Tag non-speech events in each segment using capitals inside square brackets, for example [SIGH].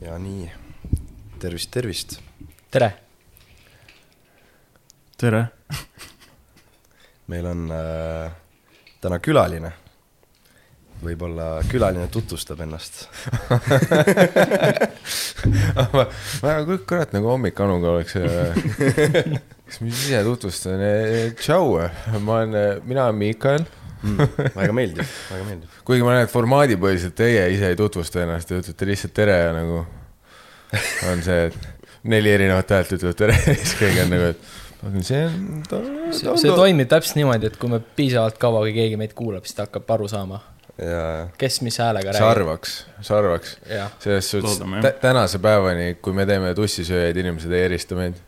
ja nii, tervist, tervist. tere. tere. meil on äh, täna külaline. võib-olla külaline tutvustab ennast. ma kui kurat nagu hommik Anuga oleks, [LAUGHS] kas ma ise tutvustan, tšau, ma olen, mina olen Miikael. Väga meeldiv, väga meeldiv. kuigi ma näen, et formaadipõhiselt teie ise ei tutvusta ennast, te ütlete lihtsalt tere ja nagu on see, et neli erinevat häält ütlevad tere [LAUGHS] ja siis keegi on nagu, et aga see on, ta see, see toimib täpselt niimoodi, et kui me piisavalt kaua, kui keegi meid kuulab, siis ta hakkab aru saama, ja, kes mis häälega räägib. arvaks, see arvaks. jah, selles suhtes tänase päevani, kui me teeme tussisööjaid, inimesed ei erista meid.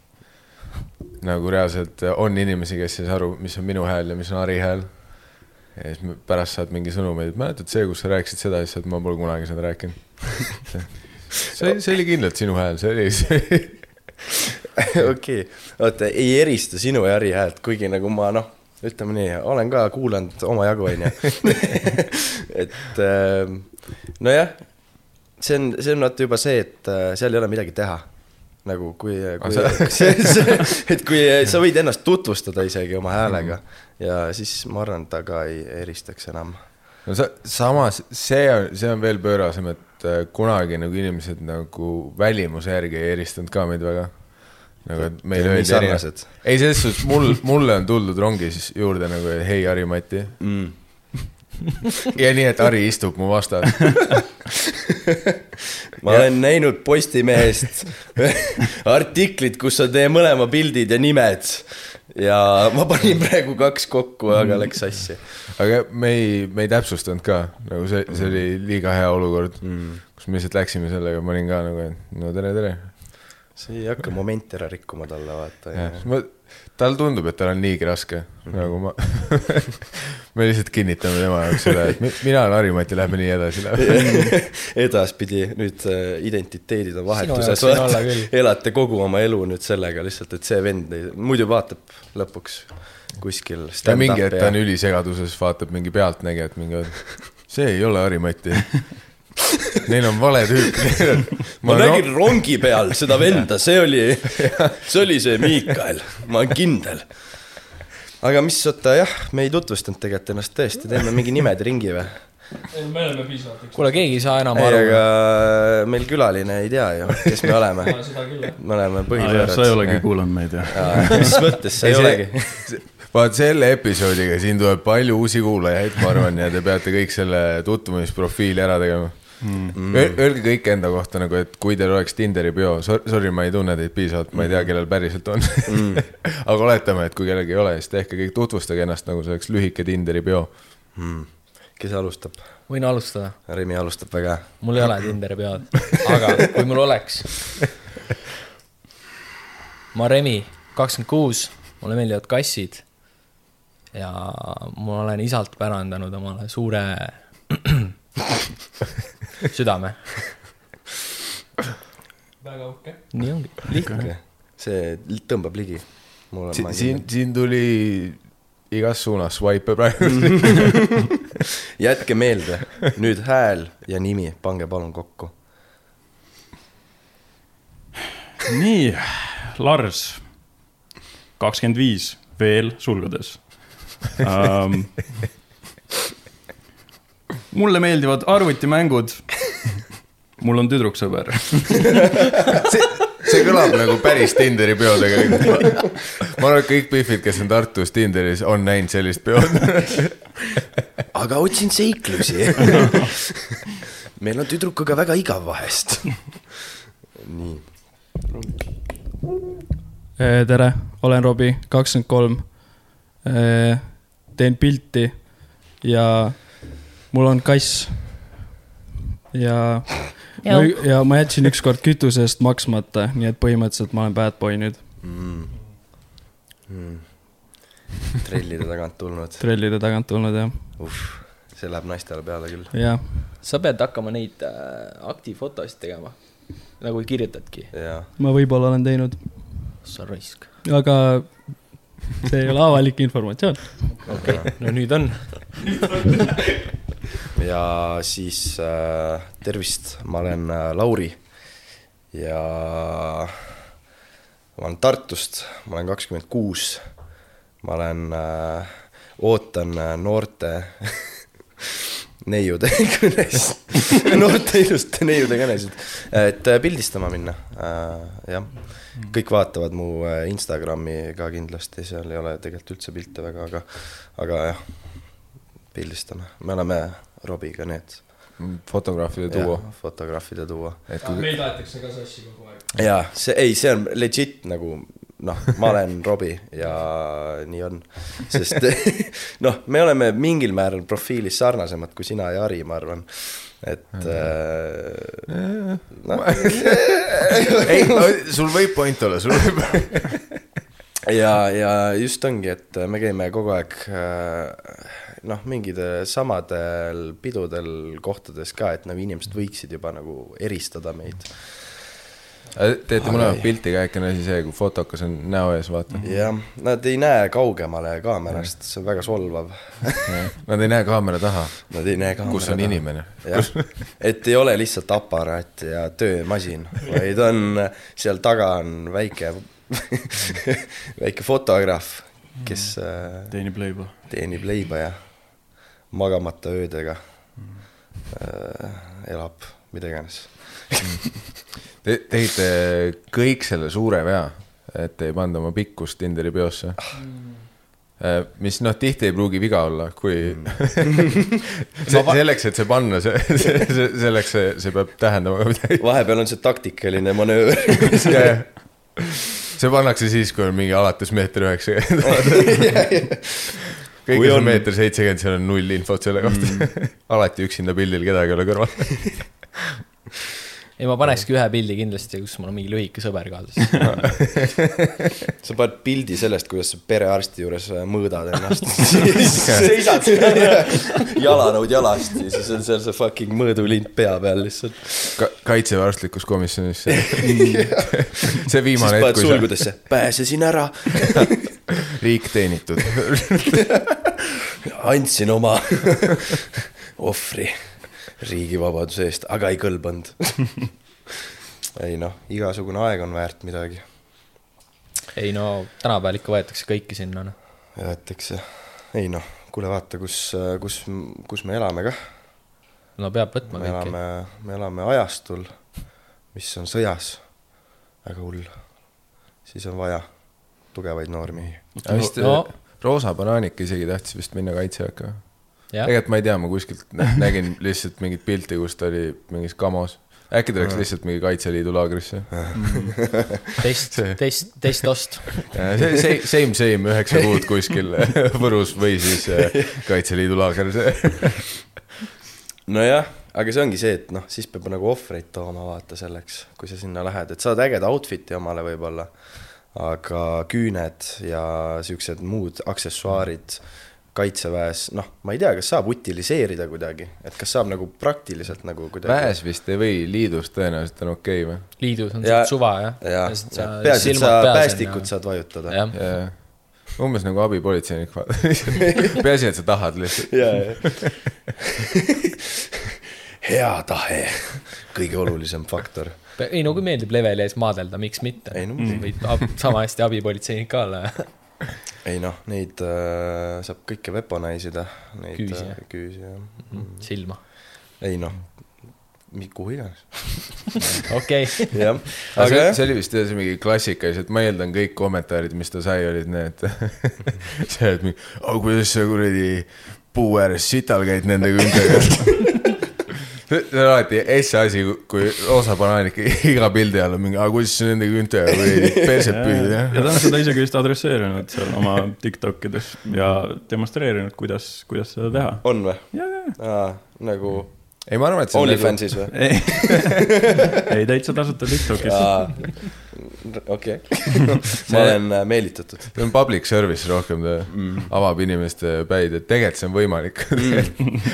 nagu reaalselt on inimesi, kes ei saa aru, mis on minu hääl ja mis on Ari hääl. Ja siis pärast saad mingi sõnumeid, et mäletad see, kus sa rääkisid seda, siis ma pole kunagi seda rääkinud. [LAUGHS] see, see oli kindlalt sinu hääl, see oli see. [LAUGHS] okei, oota, ei erista sinu ja Harri häält, kuigi nagu ma noh, ütleme nii, olen ka kuulanud omajagu, onju. [LAUGHS] et äh, nojah, see on, see on vaata juba see, et äh, seal ei ole midagi teha. nagu kui, kui et kui sa võid ennast tutvustada isegi oma häälega ja siis ma arvan, et ta ka ei eristaks enam. no sa, samas see on, see on veel pöörasem, et äh, kunagi nagu inimesed nagu välimuse järgi ei eristanud ka meid väga. nagu, et meile Nii öeldi erinevad ei, selles suhtes mul, mulle on tuldud rongis juurde nagu, et hei, Harri-Mati mm. [LAUGHS] ja nii, et Harri istub mu vastas. [LAUGHS] ma Ja- olen näinud Postimehest [LAUGHS] artiklit, kus on teie mõlema pildid ja nimed. Ja ma panin praegu kaks kokku, aga läks sassi aga me ei, me ei täpsustanud ka, nagu see, see oli liiga hea olukord mm., kus me lihtsalt läksime sellega, ma olin ka nagu, et no tere, tere. see ei hakka momenti ära rikkuma talle, vaata. Ma, tal tundub, et tal on niigi raske mm, -hmm. nagu ma [LAUGHS] me lihtsalt kinnitame tema jaoks seda, et mi, mina olen Harri-Mati, lähme nii edasi, lähme. [LAUGHS] edaspidi nüüd äh, identiteedid on vahetuses [LAUGHS] elate kogu oma elu nüüd sellega lihtsalt, et see vend muidu vaatab lõpuks kuskil. ta mingi hetk, ta on ülisegaduses, vaatab mingi pealtnägijat, mingi, see ei ole Harri-Mati. [LAUGHS] Neil on vale tüüp. [LAUGHS] ma nägin rongi peal seda [LAUGHS] venda, see oli, see oli see Miikael, ma olen kindel. aga mis, oota jah, me ei tutvustanud tegelikult ennast tõesti, teeme mingi nimede ringi või? me oleme piisavalt. kuule, keegi ei saa enam ei, aru. aga meil külaline ei tea ju, kes me oleme. me oleme sa ei olegi kuulanud meid jah? mis mõttes, sa ei olegi? vaat selle episoodiga siin tuleb palju uusi kuulajaid, ma arvan, ja te peate kõik selle tutvumisprofiili ära tegema mm.. Öelge kõik enda kohta nagu, et kui teil oleks Tinderi bio, sorry, ma ei tunne teid piisavalt, ma ei tea, kellel päriselt on mm. [LAUGHS] aga oletame, et kui kellelgi ei ole, siis tehke kõik, tutvustage ennast nagu see oleks lühike Tinderi bio. kes alustab? võin alustada, Remi alustab väga. mul ei ole Tinderi pead, aga kui mul oleks. ma olen Remi, kakskümmend kuus, mulle meeldivad kassid. ja ma olen isalt pärandanud omale suure [LAUGHS] südame. väga uhke. nii ongi, lihtne. see tõmbab ligi. siin, siin tuli igas suunas swipe praegu. [LAUGHS] jätke meelde, nüüd hääl ja nimi, pange palun kokku. nii, Lars, kakskümmend viis, veel sulgudes um,. Mulle meeldivad arvutimängud. mul on tüdruksõber. see, see kõlab nagu päris Tinderi peo tegelikult. ma arvan, et kõik Biffid, kes on Tartus Tinderis, on näinud sellist peod. aga otsin seiklusi. meil on tüdrukuga väga igav vahest. nii, tere, olen Robbie, kakskümmend kolm. teen pilti ja mul on kass. ja, ja ma jätsin ükskord kütuse eest maksmata, nii et põhimõtteliselt ma olen bad boy nüüd, trellide tagant tulnud. [LAUGHS] trellide tagant tulnud jah, see läheb naistele peale küll. jah. sa pead hakkama neid äh, aktifotosid tegema, nagu kirjutadki. ma võib-olla olen teinud, sa raisk. aga see ei ole avalik informatsioon. okei no nüüd on. [LAUGHS] ja siis äh, tervist, ma olen äh, Lauri ja ma olen Tartust, ma olen kakskümmend kuus. ma olen äh,, ootan äh, noorte [LAUGHS] neiude [LAUGHS] kõnesid, noorte iluste neiude kõnesid, et äh, pildistama minna äh,, jah. kõik vaatavad mu äh, Instagrami ka kindlasti, seal ei ole tegelikult üldse pilte väga, aga, aga jah, pildistame, me oleme Robiga need. fotograafide duo. fotograafide duo. kui meid aetakse ka sassi kogu aeg. jaa, see, ei, see on legit nagu noh, ma olen Robbie ja nii on, sest [LAUGHS] noh, me oleme mingil määral profiilis sarnasemad kui sina ja Ari, ma arvan, et äh, noh, [LAUGHS] ei, sul võib point olla, sul võib. [LAUGHS] ja, ja just ongi, et me käime kogu aeg äh, noh, mingidel samadel pidudel kohtades ka, et nagu inimesed võiksid juba nagu eristada meid. teete Aga mõlemad ei. pilti ka, äkki on asi see, kui fotokas on näo ees, vaata. jah, nad ei näe kaugemale kaamerast, see on väga solvav. Nad ei näe kaamera taha, Nad ei näe kaamera kus on taha. inimene. jah, et ei ole lihtsalt aparaat ja töömasin, vaid on, seal taga on väike, [LAUGHS] väike fotograaf, kes äh, teenib leiba. teenib leiba ja magamata öödega äh, elab, mida iganes. Te tegite kõik selle suure vea, et ei pannud oma pikkust Tinderi peosse. mis noh, tihti ei pruugi viga olla, kui [LAUGHS] see, selleks, et see panna, see, see, see, selleks see, see peab tähendama ka midagi. vahepeal on see taktikaline manööver. [LAUGHS] see pannakse siis, kui on mingi alates meeter üheksakümmend. [LAUGHS] on- on meeter seitsekümmend, seal on null infot selle kohta mm. [LAUGHS] alati üksinda pildil, kedagi ei ole kõrval. [LAUGHS] ei, ma panekski ühe pildi kindlasti, kus mul on mingi lühike sõber kaasas. [LAUGHS] sa paned pildi sellest, kuidas sa perearsti juures äh, mõõdad ennast. [LAUGHS] seisad [LAUGHS] jalanõud jalast ja siis on seal see fucking mõõdulint pea peal lihtsalt. Ka, kaitseväe arstlikus komisjonis see, see siis viimane paned hetk, kui sulgudesse, pääsesin ära, riik teenitud. andsin oma ohvri riigivabaduse eest, aga ei kõlbanud. [LAUGHS] ei noh, igasugune aeg on väärt midagi, ei no tänapäeval ikka võetakse kõiki sinna, noh. jäetakse. ei noh, kuule vaata, kus, kus, kus me elame kah. no peab võtma me kõiki. elame, me elame ajastul, mis on sõjas, väga hull. siis on vaja tugevaid noormehi. No. Roosa Banaanik isegi tahtis vist minna kaitseväkke. jah, tegelikult ma ei tea, ma kuskilt nä- nägin lihtsalt mingit pilti, kus ta oli mingis kamos. äkki ta läks lihtsalt mingi Kaitseliidu laagrisse. test see-, test, testost. see, see, same, same, üheksa kuud kuskil [LAUGHS] Võrus või siis äh, Kaitseliidu laager. nojah, aga see ongi see, et noh, siis peab nagu ohvreid tooma vaata selleks, kui sa sinna lähed, et saad ägeda outfit'i omale võib-olla, aga küüned ja siuksed muud aksessuaarid kaitseväes, noh, ma ei tea, kas saab utiliseerida kuidagi, et kas saab nagu praktiliselt nagu kuidagi. väes vist ei või, liidus tõenäoliselt on okei okay, või? liidus on Ja- ja, suva, jah. jah, peaasi, et sa päästikut saad vajutada. umbes nagu abipolitseinik, [LAUGHS] peaasi, et sa tahad lihtsalt. ja, ja. hea tahe, kõige olulisem faktor. ei no kui meeldib leveli ees maadelda, miks mitte Ei, no muidugi. võid sama hästi abipolitseinik ka olla. Ei noh, neid äh, saab kõike weaponize ida, neid Küüsi, äh, jah. küüsi jah mm.. silma, ei noh, kuhu iganes. [LAUGHS] okei. jah, aga see, see oli vist jah see mingi klassikalised, ma eeldan kõik kommentaarid, mis ta sai, olid need, [LAUGHS] see, et mingi, aga kuidas sa kuradi puu ääres sital käid nende küntega. [LAUGHS] see on alati S asi, kui roosa banaanik [LAUGHS] iga pildi all on mingi, aga kuidas nende küntega kuradi [LAUGHS] perset püüd, ja ta on seda isegi vist adresseerinud seal oma Tiktokides ja demonstreerinud, kuidas, kuidas seda teha. on või? ja, ja, nagu ei, ma arvan, et see on nagu, OnlyFansis või? ei, [LAUGHS] ei täitsa tasuta Tiktokis. okei, ma olen äh, meelitatud. see on public service rohkem, ta mm. avab inimeste päid, et tegelikult see on võimalik mm..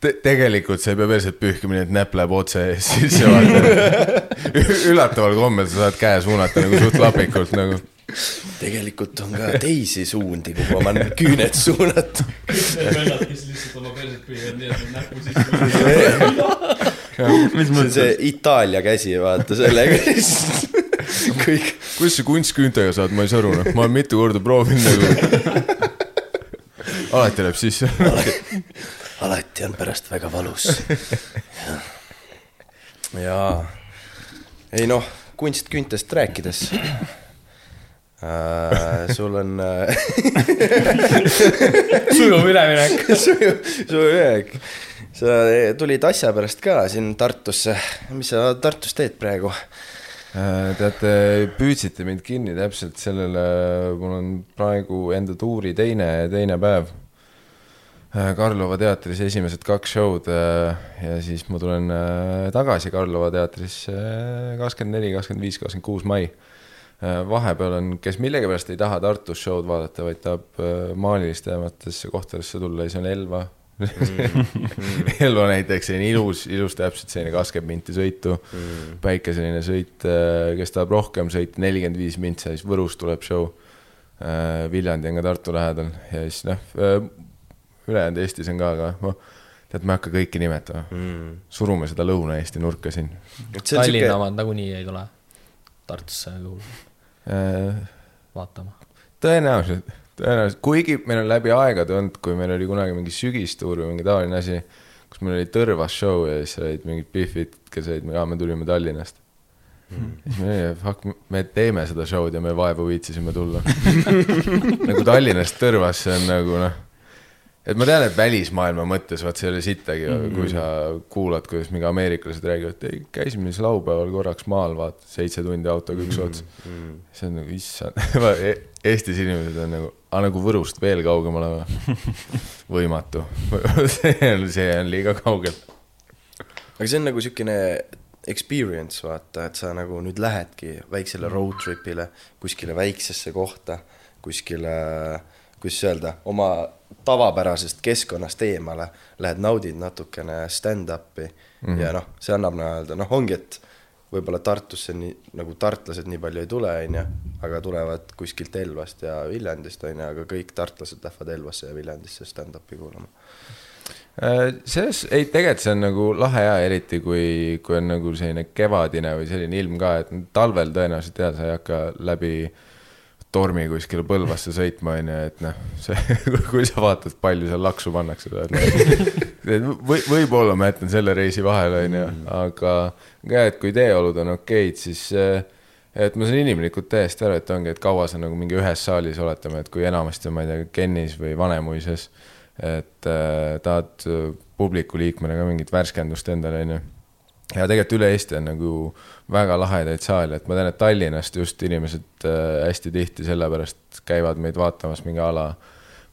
Te, tegelikult sa ei pea perset pühkima, nii et näpp läheb otse vaatad. [LAUGHS] üllataval kombel sa saad käe suunata nagu suht lapikult nagu. tegelikult on ka teisi suundi, kuhu oma küüned suunata. Need vennad, kes lihtsalt oma perset püüavad nii, et näpu sisse. mis see on see? Itaalia käsi, vaata sellega kõik, kuidas sa kunstküüntega saad, ma ei saa aru, noh, ma olen mitu korda proovinud nagu. alati läheb sisse. Alati on pärast väga valus. [LAUGHS] jaa, ei noh, kunstküüntest rääkides äh,. sul on äh, [LAUGHS] sujuv üleminek. [LAUGHS] sujuv sujuv üleminek. sa tulid asja pärast ka siin Tartusse, mis sa Tartus teed praegu? Äh, teate, püüdsite mind kinni täpselt sellele, mul on praegu enda tuuri teine, teine päev. Karlova teatris esimesed kaks show'd äh, ja siis ma tulen äh, tagasi Karlova teatrisse kakskümmend neli, kakskümmend viis, kakskümmend kuus mai. vahepeal on, kes millegipärast ei taha Tartus show'd vaadata, vaid tahab äh, maalistematesse kohtadesse tulla, siis on Elva. [LAUGHS] Elva näiteks selline ilus, ilus täpselt selline kakskümmend minti sõitu mm., päikeseline sõit, kes tahab rohkem sõita, nelikümmend viis mintsa, siis Võrus tuleb show. Viljandi on ka Tartu lähedal ja siis noh, ülejäänud Eestis on ka, aga ma, tead, ma ei hakka kõiki nimetama mm.. surume seda Lõuna-Eesti nurka siin Tallinna omad nagunii ei tule Tartusse kuhugi äh,. vaatama. tõenäoliselt, tõenäoliselt, kuigi meil on läbi aegade olnud, kui meil oli kunagi mingi sügistuur või mingi taoline asi, kus meil oli Tõrvas show ja siis olid mingid Biffid, kes olid, me tulime Tallinnast mm.. siis me olime, fuck, me teeme seda show'd ja me vaevu viitsisime tulla. [LAUGHS] nagu Tallinnast Tõrvasse on nagu noh, et ma tean, et välismaailma mõttes vaat see ei ole sittagi mm, -hmm. kui sa kuulad, kuidas mingi ameeriklased räägivad, ei käisime siis laupäeval korraks maal, vaata, seitse tundi autoga üks ots mm. -hmm. see on nagu issand, [LAUGHS] Eestis inimesed on nagu, aga nagu Võrust veel kaugemal või? [LAUGHS] võimatu, [LAUGHS] see on, see on liiga kaugel. aga see on nagu siukene experience, vaata, et sa nagu nüüd lähedki väiksele road trip'ile kuskile väiksesse kohta, kuskile, kuidas öelda, oma tavapärasest keskkonnast eemale, lähed naudid natukene stand-up'i mm -hmm. ja noh, see annab nii-öelda, noh, ongi, et võib-olla Tartusse nii nagu tartlased nii palju ei tule, onju, aga tulevad kuskilt Elvast ja Viljandist, onju, aga kõik tartlased lähevad Elvasse ja Viljandisse stand-up'i kuulama. selles, ei tegelikult see on nagu lahe ja eriti kui, kui on nagu selline kevadine või selline ilm ka, et talvel tõenäoliselt jah, sa ei hakka läbi tormi kuskile Põlvasse sõitma, onju, et noh, see, [LAUGHS] kui sa vaatad, palju seal laksu pannakse, või võib-olla ma jätan selle reisi vahele, onju, aga ka, et kui teeolud on okeid, siis eh, et ma saan inimlikult täiesti aru, et ongi, et kaua sa nagu mingi ühes saalis oletame, et kui enamasti on, ma ei tea, Kennis või Vanemuises, et äh, tahad äh, publiku liikmena ka mingit värskendust endale, onju ja tegelikult üle Eesti on nagu väga lahedaid saale, et ma tean, et Tallinnast just inimesed äh, hästi tihti sellepärast käivad meid vaatamas mingi ala,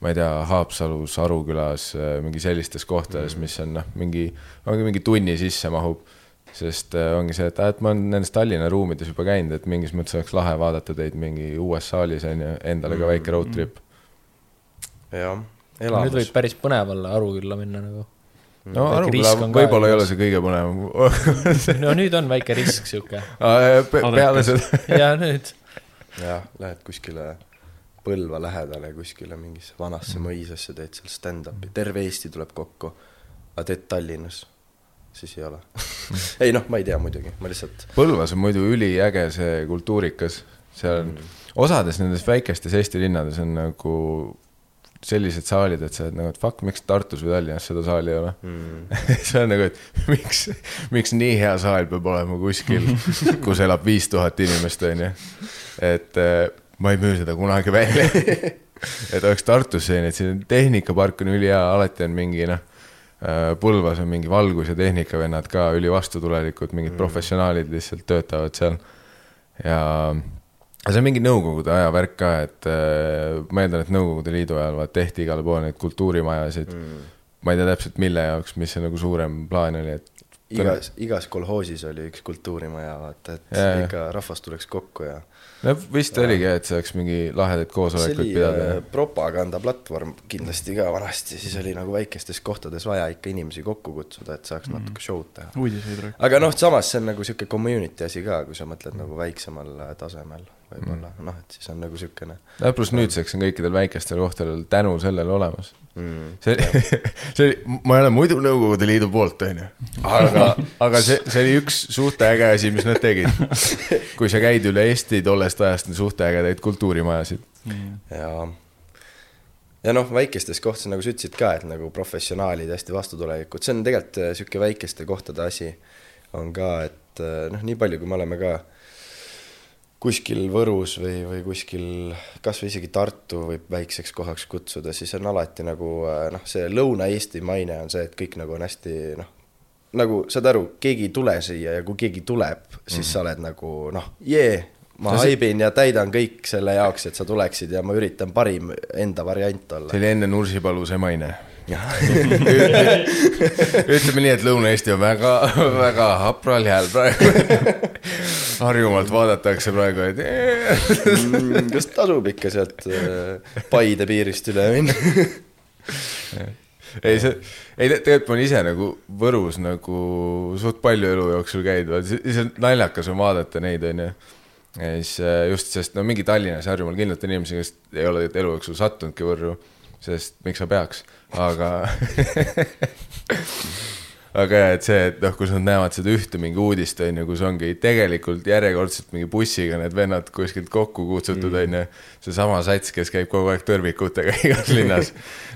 ma ei tea, Haapsalus, Arukülas äh,, mingi sellistes kohtades mm, -hmm. mis on noh, mingi, ongi mingi tunni sisse mahub. sest äh, ongi see, et, et ma olen nendes Tallinna ruumides juba käinud, et mingis mõttes oleks lahe vaadata teid mingi uues saalis on ju, endale ka väike road trip. jah, nüüd elamus võib. päris põnev olla Arukülla minna nagu. No ka võib-olla ei ole see kõige põnevam no nüüd on väike risk sihuke. Pe- peale seda, [LAUGHS] ja nüüd. jah, lähed kuskile Põlva lähedale kuskile mingisse vanasse mõisasse, teed seal stand-up'i, terve Eesti tuleb kokku. aga teed Tallinnas, siis ei ole. [LAUGHS] ei noh, ma ei tea muidugi, ma lihtsalt, Põlvas on muidu üliäge see kultuurikas, seal on mm. osades nendes väikestes Eesti linnades on nagu sellised saalid, et sa oled nagu, et fuck, miks Tartus või Tallinnas seda saali ei ole mm.. see on nagu, et miks, miks nii hea saal peab olema kuskil, [LAUGHS] kus elab viis tuhat inimest, onju. et äh, ma ei müü seda kunagi välja. [LAUGHS] et oleks Tartus selline, et siin tehnikapark on ülihea, alati on mingi noh, Põlvas on mingi valgus- ja tehnikavennad ka ülivastutulelikud, mingid mm. professionaalid lihtsalt töötavad seal. ja aga see on mingi Nõukogude aja värk ka, et äh, ma eeldan, et Nõukogude Liidu ajal vaat tehti igale poole neid kultuurimajasid mm.. ma ei tea täpselt, mille jaoks, mis see nagu suurem plaan oli, et igas, igas kolhoosis oli üks kultuurimaja, vaata, et jaa. ikka rahvas tuleks kokku ja no vist oligi, et saaks mingi lahedaid koosolekuid pidada äh,. propagandaplatvorm kindlasti ka vanasti, siis oli nagu väikestes kohtades vaja ikka inimesi kokku kutsuda, et saaks natuke show'd teha. aga noh, samas see on nagu sihuke community asi ka, kui sa mõtled nagu väiksemal äh, tasemel. Võib-olla noh, et siis on nagu siukene ja pluss nüüdseks on kõikidel väikestel kohtadel tänu sellele olemas. mm,. see see oli, [LAUGHS] ma ei ole muidu Nõukogude Liidu poolt, onju. aga, aga see, see oli üks suht äge asi, mis nad tegid. kui sa käid üle Eesti tollest ajast, on suht ägedaid kultuurimajasid. ja, ja noh, väikestes kohtades, nagu sa ütlesid ka, et nagu professionaalid hästi vastutulelikud, see on tegelikult äh, sihuke väikeste kohtade asi on ka, et äh, noh, nii palju, kui me oleme ka kuskil Võrus või, või kuskil kasvõi isegi Tartu võib väikseks kohaks kutsuda, siis on alati nagu äh, noh, see Lõuna-Eesti maine on see, et kõik nagu on hästi noh, nagu saad aru, keegi ei tule siia ja kui keegi tuleb, siis mm. sa oled nagu noh, jee, ma No see- haibin ja täidan kõik selle jaoks, et sa tuleksid ja ma üritan parim enda variant olla see. oli enne Nursipalu see maine. [LAUGHS] ütleme nii, et Lõuna-Eesti on väga, väga hapral jääl praegu. Harjumaalt vaadatakse praegu, et Mm, kas tasub ikka sealt äh, Paide piirist üle minna? ei, see, ei te- tegelikult ma olen ise nagu Võrus nagu suht palju elu jooksul käinud, see naljakas on vaadata neid, onju. ja siis äh, just, sest no mingi Tallinnas Harjumaal kindlalt on inimesi, kes ei ole elu jooksul sattunudki Võrru, sest miks sa peaks, aga [LAUGHS] aga jah, et see, et noh, kus nad näevad seda ühte mingi uudist, on ju, kus ongi tegelikult järjekordselt mingi bussiga need vennad kuskilt kokku kutsutud, on ju. seesama sats, kes käib kogu aeg tõrvikutega [LAUGHS] igas linnas.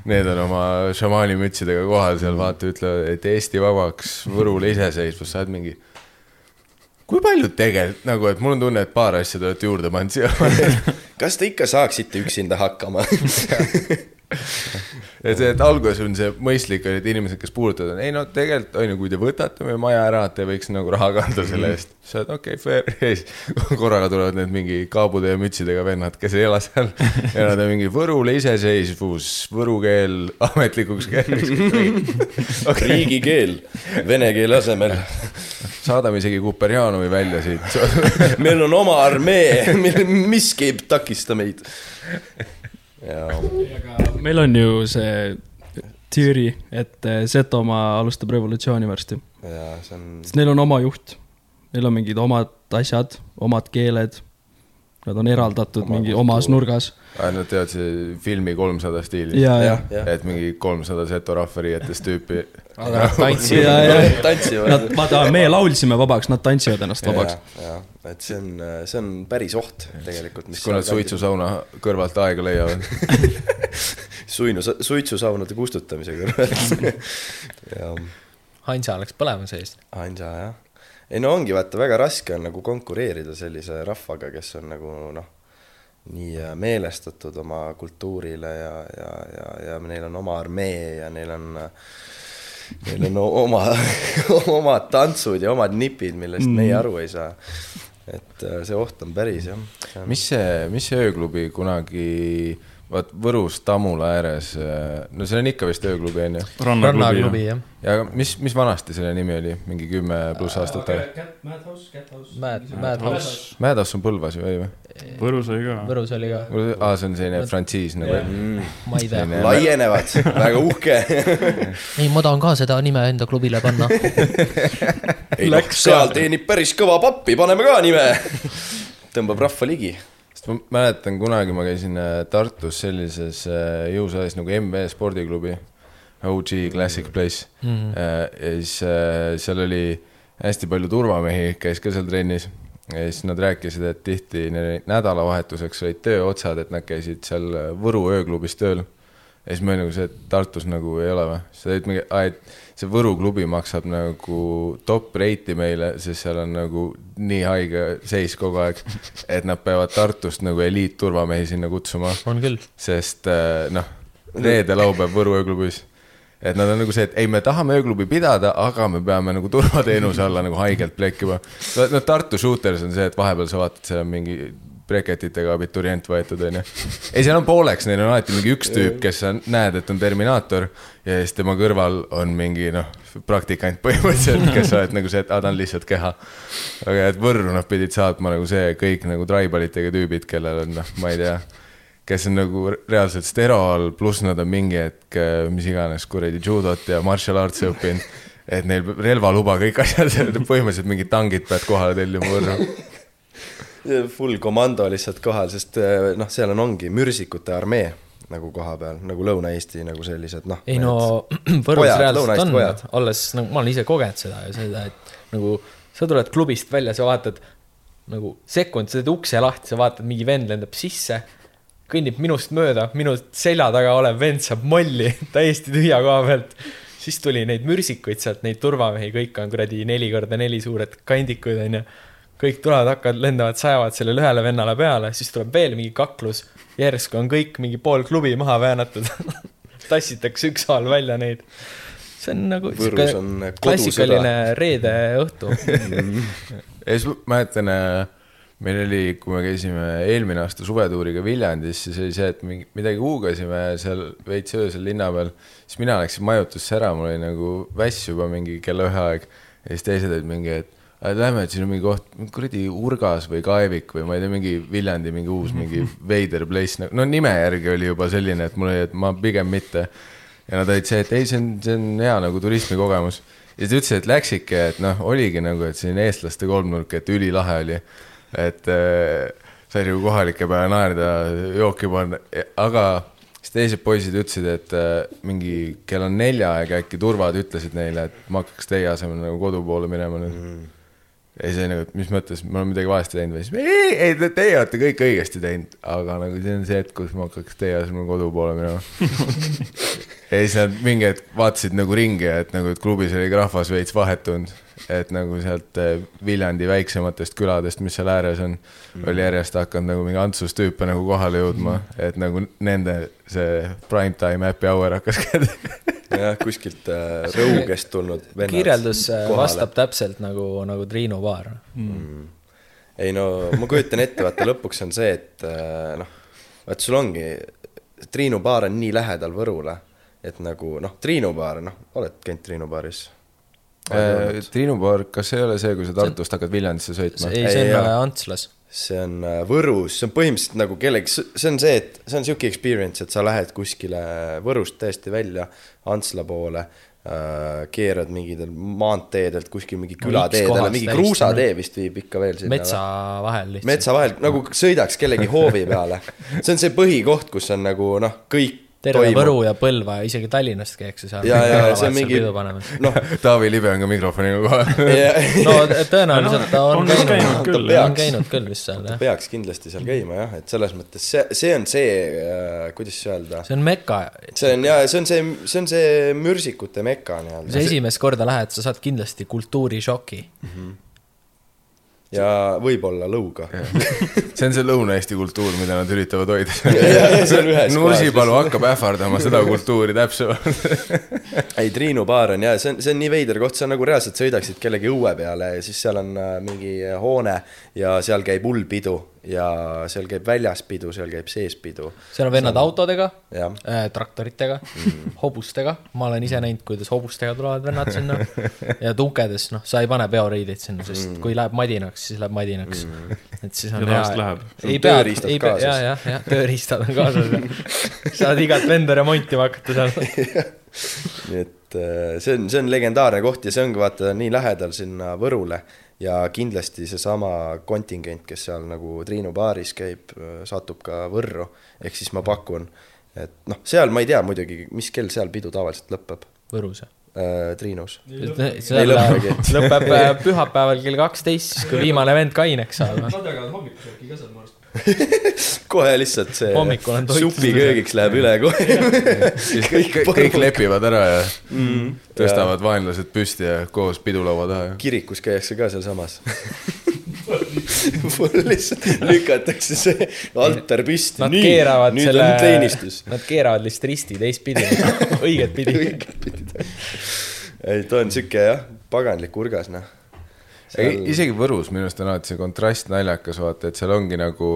Need on oma šamaanimütsidega kohal seal, vaata, ütlevad, et Eesti vabaks, Võrule iseseisvus, sa oled mingi. kui palju tegelikult nagu, et mul on tunne, et paar asja te olete juurde pannud siia. [LAUGHS] kas te ikka saaksite üksinda hakkama? [LAUGHS] et see, et alguses on see mõistlik, et inimesed, kes puudutavad, ei no tegelikult on ju, kui te võtate meie maja ära, te võiks nagu raha kanda selle eest. sa oled okei okay,, fair, ja siis korraga tulevad need mingi kaabude ja mütsidega vennad, kes ei ela seal. ja nad on mingi Võrule iseseisvus, võru keel ametlikuks keeleks [LAUGHS] okay.. riigikeel vene keele asemel. saadame isegi Kuperjanovi välja siit. [LAUGHS] meil on oma armee, miski ei takista meid. Meil on ju see teooria, et eh, Setomaa alustab revolutsiooni varsti, ja see on, sest neil on oma juht. Neil on mingid omad asjad, omad keeled. Nad on eraldatud Oma mingi kultuur. omas nurgas Nad teevad see filmi kolmsada stiili. ja, ja jah, jah. et mingi kolmsada seto rahvariietes tüüpi. tantsivad Nad, vaata, me laulsime vabaks, nad tantsivad ennast vabaks. ja, et see on, see on päris oht tegelikult. kui nad. suitsusauna kõrvalt aega leiavad. [LAUGHS] suinu, suitsusaunade kustutamise kõrval. [LAUGHS] ja Hansa läks põlema sees. Anja jah. Ei no ongi, vaata väga raske on nagu konkureerida sellise rahvaga, kes on nagu noh, nii äh, meelestatud oma kultuurile ja, ja, ja, ja neil on oma armee ja neil on, neil on oma, [LAUGHS] omad tantsud ja omad nipid, millest mm. meie aru ei saa. et äh, see oht on päris jah. mis see, mis see ööklubi kunagi, vaat Võrus Tammula ääres, no seal on ikka vist ööklubi on ju. rannaklubi, jah. ja mis, mis vanasti selle nimi oli, mingi kümme pluss aastat tagasi? Mad, Madhouse, Mäedas on Põlvas ju, ei või? Võrus oli ka. Võrus oli ka, aa, see on selline frantsiis nagu. ma ei tea. Laienevad, väga uhke. [LAUGHS] ei, ma tahan ka seda nime enda klubile panna. ei noh, seal teenib päris kõva pappi, paneme ka nime. tõmbab rahva ligi sest ma mäletan kunagi ma käisin äh, Tartus sellises äh, jõusaalis nagu MV spordiklubi, OG Classic Place mm. -hmm. ja siis seal oli hästi palju turvamehi, käis ka seal trennis. ja siis nad rääkisid, et tihti nädalavahetuseks olid tööotsad, et nad käisid seal Võru ööklubis tööl. ja siis olin nagu see, et Tartus nagu ei ole või? siis ta mingi, et see Võru klubi maksab nagu top rate'i meile, sest seal on nagu nii haige seis kogu aeg, et nad peavad Tartust nagu eliitturvamehi sinna kutsuma, on küll. sest äh, noh, reede-laupäev Võru ööklubis. et nad on nagu see, et ei, me tahame ööklubi pidada, aga me peame nagu turvateenuse alla nagu haigelt plekkima. no Tartu Shooters on see, et vahepeal sa vaatad, seal on mingi breketitega abiturient võetud, onju. ei, seal on pooleks, neil on alati mingi üks tüüp, kes sa näed, et on Terminaator ja siis tema kõrval on mingi noh, praktikant põhimõtteliselt, kes sa oled nagu see, et aa, ta on lihtsalt keha. aga et Võrru nad pidid saatma nagu see kõik nagu traibalitega tüübid, kellel on noh, ma ei tea kes on nagu reaalselt stero all, pluss nad on mingi hetk, mis iganes kuradi judot ja martial arts'i õppinud. et neil relvaluba, kõik asjad, põhimõtteliselt mingid tangid pead kohale tellima võrra. Full komando lihtsalt kohal, sest eh, noh, seal on, ongi mürsikute armee nagu koha peal, nagu Lõuna-Eesti nagu sellised noh. ei no [CLEARS THROAT] Võrus reaalselt on pojad., olles nagu ma olen ise kogenud seda ja seda, et nagu sa tuled klubist välja, sa vaatad nagu sekund, sa teed ukse lahti, sa vaatad, mingi vend lendab sisse, kõnnib minust mööda, minu selja taga olev vend saab molli [LAUGHS] täiesti tühja koha pealt. siis tuli neid mürsikuid sealt, neid turvamehi, kõik on kuradi neli korda neli suured kandikud onju. Kõik tulevad, hakkavad, lendavad, sajavad sellele ühele vennale peale, siis tuleb veel mingi kaklus. järsku on kõik mingi pool klubi maha väänatud. [LAUGHS] tassitakse ükshaaval välja neid. see on nagu Võrus on klassikaline reede õhtu. [LAUGHS] ja siis ma mäletan, meil oli, kui me käisime eelmine aasta suvetuuriga Viljandis, siis oli see, et mingi midagi huugasime seal veits öösel linna peal. siis mina läksin majutusse ära, mul oli nagu väss juba mingi kella ühe aeg ja siis teised olid mingi, et "Aga lähme, et siin on mingi koht, kuradi Urgas või Kaevik või ma ei tea, mingi Viljandi mingi uus mingi [LAUGHS] veider place, no nime järgi oli juba selline, et mul oli, et ma pigem mitte. ja nad olid see, et ei, see on, see on hea nagu turismikogemus. ja siis ta ütles, et läksidki, et noh, oligi nagu, et selline eestlaste kolmnurk, et ülilahe oli. et äh, sai nagu kohalike peale naerda, jooki panna, aga siis teised poisid ütlesid, et äh, mingi kella nelja aeg äkki turvad ütlesid neile, et ma hakkaks teie asemel nagu kodu poole minema nüüd mm.. Ja siis oli nagu, et mis mõttes, me oleme midagi valesti teinud või? Siis ei, ei, ei, teie olete kõik õigesti teinud, aga nagu see on see hetk, kus ma hakkaks teie asemel kodu poole minema. [LAUGHS] ja siis nad mingi hetk vaatasid nagu ringi, et nagu, et klubis oli ka rahvas veits vahetunud, et nagu sealt eh, Viljandi väiksematest küladest, mis seal ääres on mm., oli järjest hakanud nagu mingi Antsust tüüpe nagu kohale jõudma, et nagu nende see prime time happy hour hakkas kätte. [LAUGHS] jah, kuskilt äh, Rõugest tulnud vennad. kirjeldus äh, vastab täpselt nagu, nagu Triinu baar. ei no ma kujutan ette, vaata lõpuks on see, et äh, noh, vaat sul ongi, Triinu baar on nii lähedal Võrule, et nagu noh, Triinu baar, noh, oled käinud Triinu baaris? Triinu Baar, kas see ei ole see, kui sa Tartust hakkad Viljandisse sõitma? ei, see on äh, Antslas. see on äh, Võrus, see on põhimõtteliselt nagu kellegi, see on see, et see on sihuke experience, et sa lähed kuskile Võrust täiesti välja Antsla poole äh,, keerad mingidel maanteedelt kuskil mingi külateedele, mingi kruusatee vist viib ikka veel sinna. metsa vahel lihtsalt. metsa vahel, nagu sõidaks kellegi hoovi peale. [LAUGHS] see on see põhikoht, kus on nagu noh, kõik terve toimub. Võru ja Põlva ja isegi Tallinnast käiakse seal. ja, ja, ja see on mingi [LAUGHS] noh, Taavi Libe on ka mikrofoniga kohal. [LAUGHS] no tõenäoliselt ta on [LAUGHS] on vist käinud käinud, küll, ta on jah. käinud küll vist seal jah. peaks kindlasti seal käima jah, et selles mõttes see, see on see, kuidas öelda, see on meka, see on ja see on see, see on see mürsikute meka kui sa nii-öelda esimest korda lähed, sa saad kindlasti kultuurishoki. Ja võib-olla lõuga. [LAUGHS] see on see Lõuna-Eesti kultuur, mida nad üritavad hoida. [LAUGHS] Nursipalu hakkab ähvardama seda kultuuri täpsemalt. [LAUGHS] ei, Triinu baar on ja see on, see on nii veider koht, see on nagu reaalselt sõidaksid kellegi õue peale ja siis seal on äh, mingi hoone ja seal käib hull pidu ja seal käib väljas pidu, seal käib sees pidu. seal on vennad autodega jah, äh,, traktoritega mm., hobustega, ma olen ise näinud, kuidas hobustega tulevad vennad sinna ja tunkedes, noh, sa ei pane peoriideid sinna, sest mm. kui läheb madinaks, siis läheb madinaks mm.. et siis on Ja läheb. ei pea, tööriistad ei pea, ja, jah, jah, tööriistad on kaasas ja saad igat venda remontima hakata seal. [LAUGHS] nii et äh, see on, see on legendaarne koht ja see ongi vaata nii lähedal sinna Võrule ja kindlasti seesama kontingent, kes seal nagu Triinu baaris käib, satub ka Võrru, ehk siis ma pakun, et noh, seal ma ei tea muidugi, mis kell seal pidu tavaliselt lõpeb Võrus. äh,, Triinus. see lõppegi. lõpeb äh, pühapäeval kell kaksteist, siis kui [LAUGHS] viimane vend kaineks saab. Nad jagavad hommikusööki ka seal maast. Kohe lihtsalt see Hommikul on toit. supiköögiks läheb üle kohe. [LAUGHS] kõik, kõik lepivad ära ja mm, tõstavad vaenlased püsti ja koos pidulaua taha ja kirikus käiakse ka sealsamas lihtsalt lükatakse see altar püsti, Nad nii, keeravad nüüd selle. Nad keeravad lihtsalt risti teistpidi, õiget pidi. [LAUGHS] ei, ta on sihuke jah, paganlik urgas noh. ei, isegi Võrus minu arust on alati see kontrast naljakas, vaata, et seal ongi nagu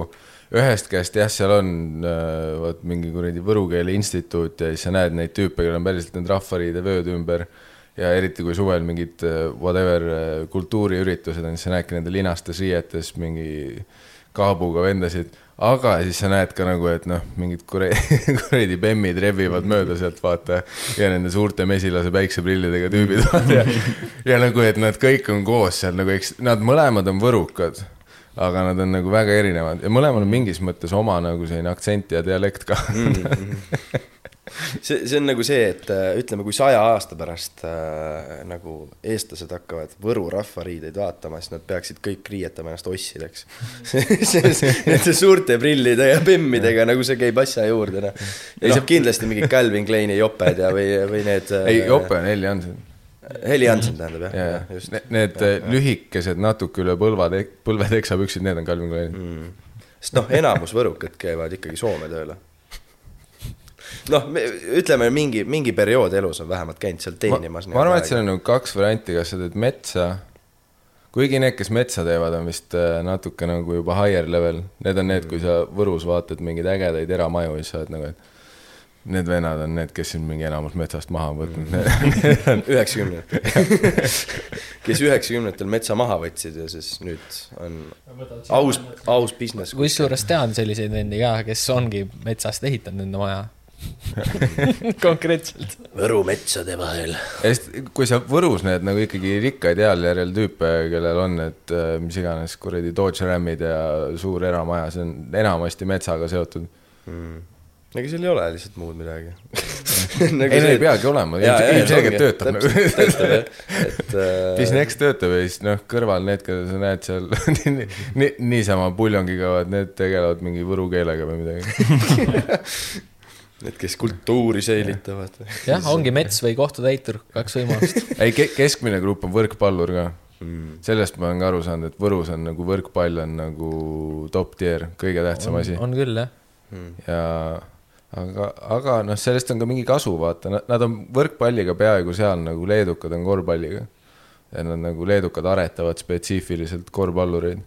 ühest käest jah, seal on äh, vot mingi kuradi võru keele instituut ja siis sa näed neid tüüpe, kellel on päriselt need rahvariidevööd ümber. Ja eriti kui suvel mingid äh, whatever äh, kultuuriüritused on, siis sa näedki nende linastes riietes mingi kaabuga vendasid, aga siis sa näed ka nagu, et noh, mingid kure- [LAUGHS] kuradi bemmid rebivad mööda sealt vaata ja nende suurte mesilase päikseprillidega tüübid [LAUGHS] vaata ja, ja nagu, et nad kõik on koos seal nagu, eks nad mõlemad on võrukad, aga nad on nagu väga erinevad. Ja mõlemal on mingis mõttes oma nagu selline aktsent ja dialekt ka [LAUGHS] see, see on nagu see, et äh, ütleme, kui saja aasta pärast äh, nagu eestlased hakkavad Võru rahvariideid vaatama, siis nad peaksid kõik riietama ennast ossideks. [LAUGHS] Nende suurte prillide ja bemmidega, nagu see käib asja juurde, noh. ja noh, kindlasti mingid Calvin Kleini joped ja, või, või need. ei, Jope on Heli Hansen. Heli Hansen tähendab jah ja ja,, just. need äh, lühikesed natuke üle põlva, põlveteksapüksid, need on Calvin Klein mm.. sest noh, enamus võrukad käivad ikkagi Soome tööle. noh, ütleme mingi, mingi periood elus on vähemalt käinud seal ma, teenimas. ma arvan, et seal on nagu kaks varianti, kas sa teed metsa, kuigi need, kes metsa teevad, on vist äh, natuke nagu juba higher level, need on need, kui sa Võrus vaatad mingeid ägedaid eramaju, siis sa oled nagu, et need vennad on need, kes sind mingi enamus metsast maha on võtnud mm. [LAUGHS] üheksakümnendatel, [LAUGHS] kes üheksakümnendatel metsa maha võtsid ja siis nüüd on aus, aus business. kusjuures tean selliseid vendi ka, kes ongi metsast ehitanud enda maja. [LAUGHS] konkreetselt. Võru metsade vahel. kui sa Võrus näed nagu ikkagi rikkaid heal järjel tüüpe, kellel on need äh, mis iganes kuradi Dodge Ramid ja suur eramaja, see on enamasti metsaga seotud. ega seal ei ole lihtsalt muud midagi. [LAUGHS] ei, neil ei peagi olema, ilmselgelt töötab nagu. et [LAUGHS] äh, Business töötab ja siis noh, kõrval need, keda sa näed seal ni, ni, niisama puljongiga, need tegelevad mingi võru keelega või midagi. need, kes kultuuri säilitavad. jah, ongi mets või kohtutäitur, kaks võimalust. [LAUGHS] ei, keskmine grupp on võrkpallur ka mm.. sellest ma olen ka aru saanud, et Võrus on nagu võrkpall on nagu top tier, kõige tähtsam asi. on küll, jah. ja aga, aga noh, sellest on ka mingi kasu, vaata, nad on võrkpalliga peaaegu seal nagu leedukad on korvpalliga. ja nad nagu leedukad aretavad spetsiifiliselt korvpallureid.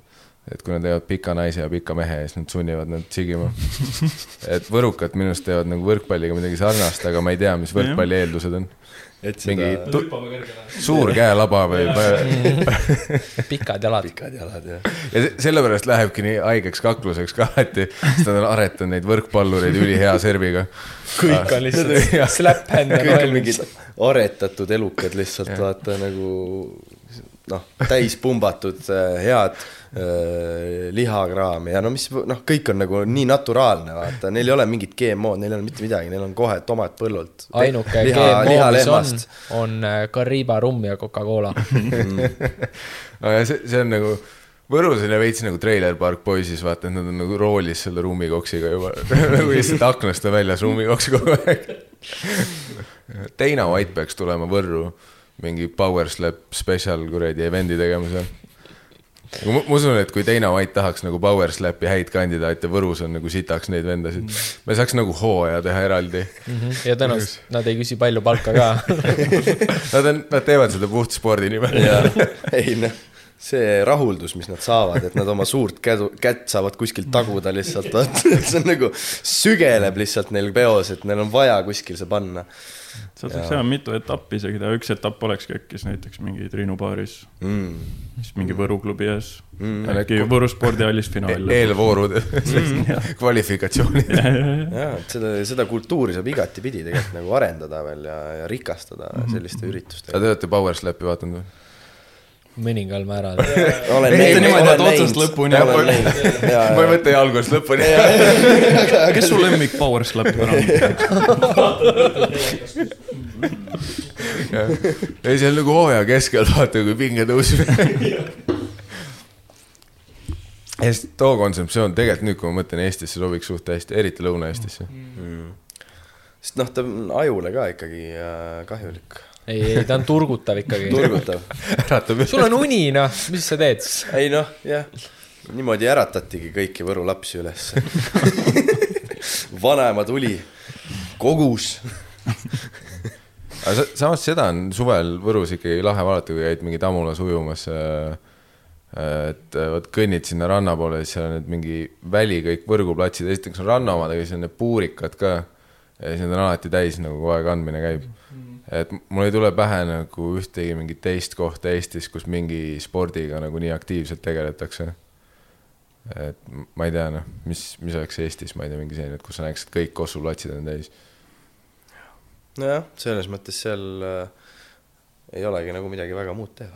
Et kui nad teevad pika naise ja pika mehe ja siis nad sunnivad nad sigima. et võrukad minu arust teevad nagu võrkpalliga midagi sarnast, aga ma ei tea, mis võrkpalli eeldused on. et mingi seda suur käelaba või [LAUGHS] pikad jalad. pikad jalad ja. ja se- sellepärast lähebki nii haigeks kakluseks ka alati, sest nad on aretanud neid võrkpallureid ülihea serviga. kõik on lihtsalt [LAUGHS] slap hand ja kõik on mingid aretatud elukad lihtsalt vaata nagu noh, täis pumbatud äh, head äh, lihakraami ja no mis noh, kõik on nagu nii naturaalne, vaata, neil ei ole mingit GMO-d, neil ei ole mitte midagi, neil on kohe tomat põllult. ainuke GMO, mis on, on äh, Kariba rumm ja Coca-Cola. [LAUGHS] ja see, see on nagu, Võrus ja veits nagu Trailer Park Boysis, vaata, et nad on nagu roolis selle ruumikoksiga juba, [LAUGHS] nagu lihtsalt aknast on väljas ruumikoks kogu aeg. Teina White peaks tulema Võrru mingi Power Slap spetsial kuradi event'i tegemisel. Ma ma usun, et kui Teina White tahaks nagu Power Slapi häid kandidaate, Võrus on nagu sitaks neid vendasid. me saaks nagu hooaja teha eraldi. ja tõenäoliselt nad ei küsi palju palka ka. [LAUGHS] Nad on, nad teevad seda puht spordi nimel. ja ei noh, see rahuldus, mis nad saavad, et nad oma suurt kädu, kätt saavad kuskilt taguda lihtsalt, [LAUGHS] see on nagu sügeleb lihtsalt neil peos, et neil on vaja kuskil see panna sealt saaks teha mitu etappi isegi teha, üks etapp olekski äkki siis näiteks mingi Triinu baaris, mm.. siis mingi Võru klubi ees Mm. mm., äkki Võru spordihallis finaal. eelvoorud, kvalifikatsioonid. jaa, [LAUGHS] [LAUGHS] et seda, seda kultuuri saab igatipidi tegelikult nagu arendada veel ja, ja rikastada selliste Te üritustega. olete Power Slapi vaadanud või? Mõningal määral. [LAUGHS] olen Mitte niimoodi, et olen otsast lõpuni. ma ei mõtle algusest lõpuni. [LAUGHS] kes su lemmik Power Slapper on? [LAUGHS] ei, see on nagu hooaja keskel, vaata kui pinge tõuseb. ja siis too kontseptsioon tegelikult nüüd, kui ma mõtlen Eestisse sobiks suht hästi, eriti Lõuna-Eestisse. sest noh, ta on ajule ka ikkagi äh, kahjulik, ei, ei ta on turgutav ikkagi. [LAUGHS] turgutav. sul on uni, noh, mis sa teed siis? ei noh, jah, niimoodi äratatigi kõiki Võru lapsi üles. [LAUGHS] vanaema tuli, kogus. aga sa- samas seda on suvel Võrus ikkagi lahe vaadata, kui käid mingi Tamulas ujumas. et äh, vot kõnnid sinna ranna poole, siis seal on need mingi väli kõik võrguplatsid, esiteks on ranna omad, aga siis on need puurikad ka. ja siis need on alati täis nagu kogu aeg andmine käib. Et mul ei tule pähe nagu ühtegi mingit teist kohta Eestis, kus mingi spordiga nagu nii aktiivselt tegeletakse. et ma ei tea, noh, mis, mis oleks Eestis, ma ei tea, mingi selline, et kus sa näeks, et kõik Kossu platsid on täis. nojah, selles mõttes seal äh, ei olegi nagu midagi väga muud teha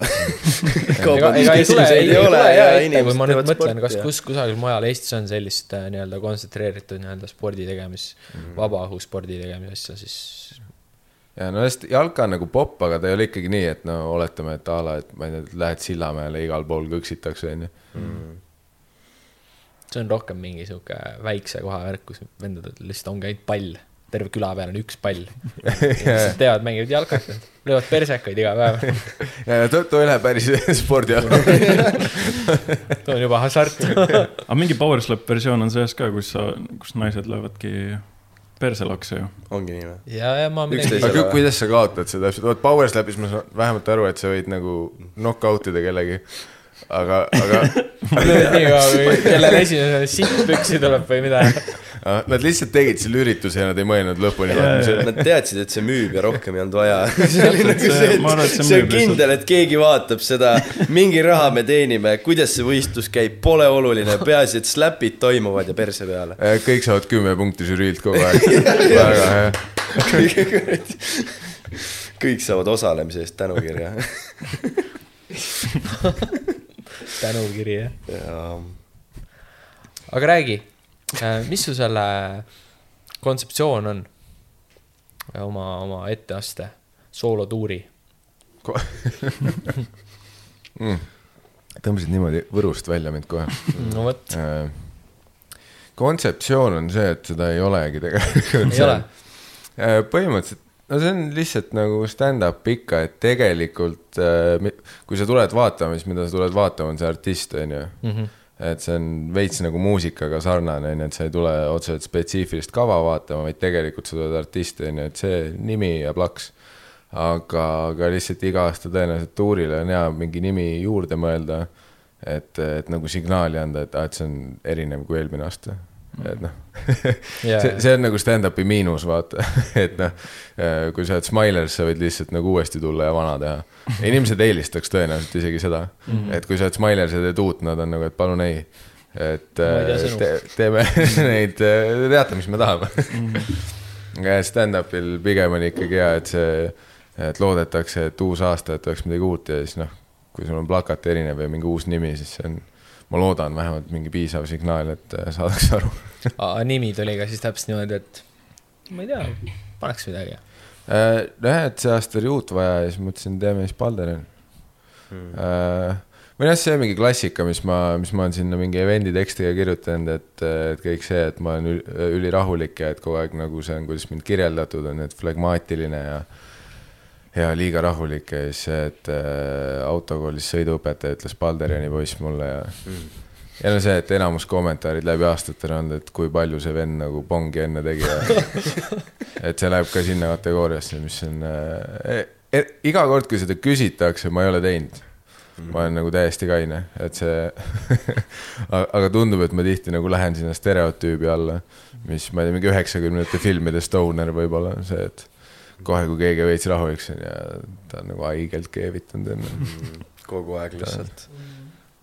kui ma nüüd mõtlen, kas kus kusagil mujal Eestis on sellist äh, nii-öelda kontsentreeritud nii-öelda spordi tegemis mm., vabaõhuspordi tegemise asja, siis ja no hästi, jalka on nagu popp, aga ta ei ole ikkagi nii, et no oletame, et a la, et ma ei tea, lähed Sillamäele igal pool kõksitakse, onju. see on rohkem mingi sihuke väikse koha värk, kus vendadel lihtsalt ongi ainult pall. terve küla peal on üks pall. [LAUGHS] lihtsalt teevad, mängivad jalkat, löövad persekaid iga päev. [LAUGHS] ja too, too ei lähe päris [LAUGHS] spordiala. too on juba hasart. aga mingi Power Slap versioon on sees ka, kus sa, kus naised löövadki perselakse ju. ongi nii või? ja, ja ma midagi, aga ku- kuidas sa kaotad seda täpselt, vot Power Slapis ma saan vähemalt aru, et sa võid nagu knock out ida kellegi. aga, aga [LAUGHS] lööd nii kaua, kui kellel esimesena sitt püksi tuleb või midagi. ah, nad lihtsalt tegid selle ürituse ja nad ei mõelnud lõpuni. Nad teadsid, et see müüb ja rohkem ei olnud vaja. [LAUGHS] see oli nagu see- et see see on kindel, et keegi vaatab seda, mingi raha me teenime, kuidas see võistlus käib, pole oluline, peaasi, et slapid toimuvad ja perse peale. kõik saavad kümme punkti žüriilt kogu [LAUGHS] aeg. väga hea. kõik saavad osalemise eest tänukirja. tänukiri, jah. ja aga räägi, mis su selle kontseptsioon on? oma, oma etteaste, soolotuuri. mm.. tõmbasid niimoodi Võrust välja mind kohe. no vot, Äh, kontseptsioon on see, et seda ei olegi tegelikult. ei ole. põhimõtteliselt, no see on lihtsalt nagu stand-up ikka, et tegelikult äh, kui sa tuled vaatama, siis mida sa tuled vaatama, on see artist, on ju. Mhm. et see on veits nagu muusikaga sarnane, on ju, et sa ei tule otseselt spetsiifilist kava vaatama, vaid tegelikult sa tuled artisti, on ju, et see nimi ja plaks. aga, aga lihtsalt iga aasta tõenäoliselt tuurile on hea mingi nimi juurde mõelda. et, et nagu signaali anda, et aa, et see on erinev kui eelmine aasta. Et noh, [LAUGHS] Jaa. see, see on nagu stand-up'i miinus, vaata, [LAUGHS] et noh, kui sa oled Smilers, sa võid lihtsalt nagu uuesti tulla ja vana teha. inimesed [LAUGHS] eelistaks tõenäoliselt isegi seda mm, -hmm. et kui sa oled Smilers ja teed uut, nad on nagu, et palun ei. et äh, te, teeme neid, te teate, mis me tahame. aga stand-up'il pigem on ikkagi hea, et see, et loodetakse, et uus aasta, et oleks midagi uut ja siis noh, kui sul on plakat erinev ja mingi uus nimi, siis see on, ma loodan vähemalt mingi piisav signaal, et äh, saadakse aru. aga nimi tuli ka siis täpselt niimoodi, et ma ei tea, paneks midagi. Äh, nojah, et see aasta oli uut vaja ja siis mõtlesin, teeme siis Balderil mm.. või noh, see on mingi klassika, mis ma, mis ma olen sinna mingi event'i tekstiga kirjutanud, et, et kõik see, et ma olen ül- ülirahulik ja et kogu aeg nagu see on, kuidas mind kirjeldatud on, et flegmaatiline ja ja liiga rahulik ja siis see, et äh, autokoolis sõiduõpetaja ütles Balderiani poiss mulle ja mm. ja no see, et enamus kommentaarid läbi aastate on olnud, et kui palju see vend nagu pongi enne tegi ja [LAUGHS] et see läheb ka sinna kategooriasse, mis on äh, e, iga kord, kui seda küsitakse, ma ei ole teinud. ma olen nagu täiesti kaine, et see [LAUGHS] aga tundub, et ma tihti nagu lähen sinna stereotüübi alla, mis ma ei tea, mingi üheksakümnendate filmide stoner võib-olla see, et kohe, kui keegi veits rahuliks on ja ta on nagu haigelt keevitanud enne. [LAUGHS] kogu aeg lihtsalt,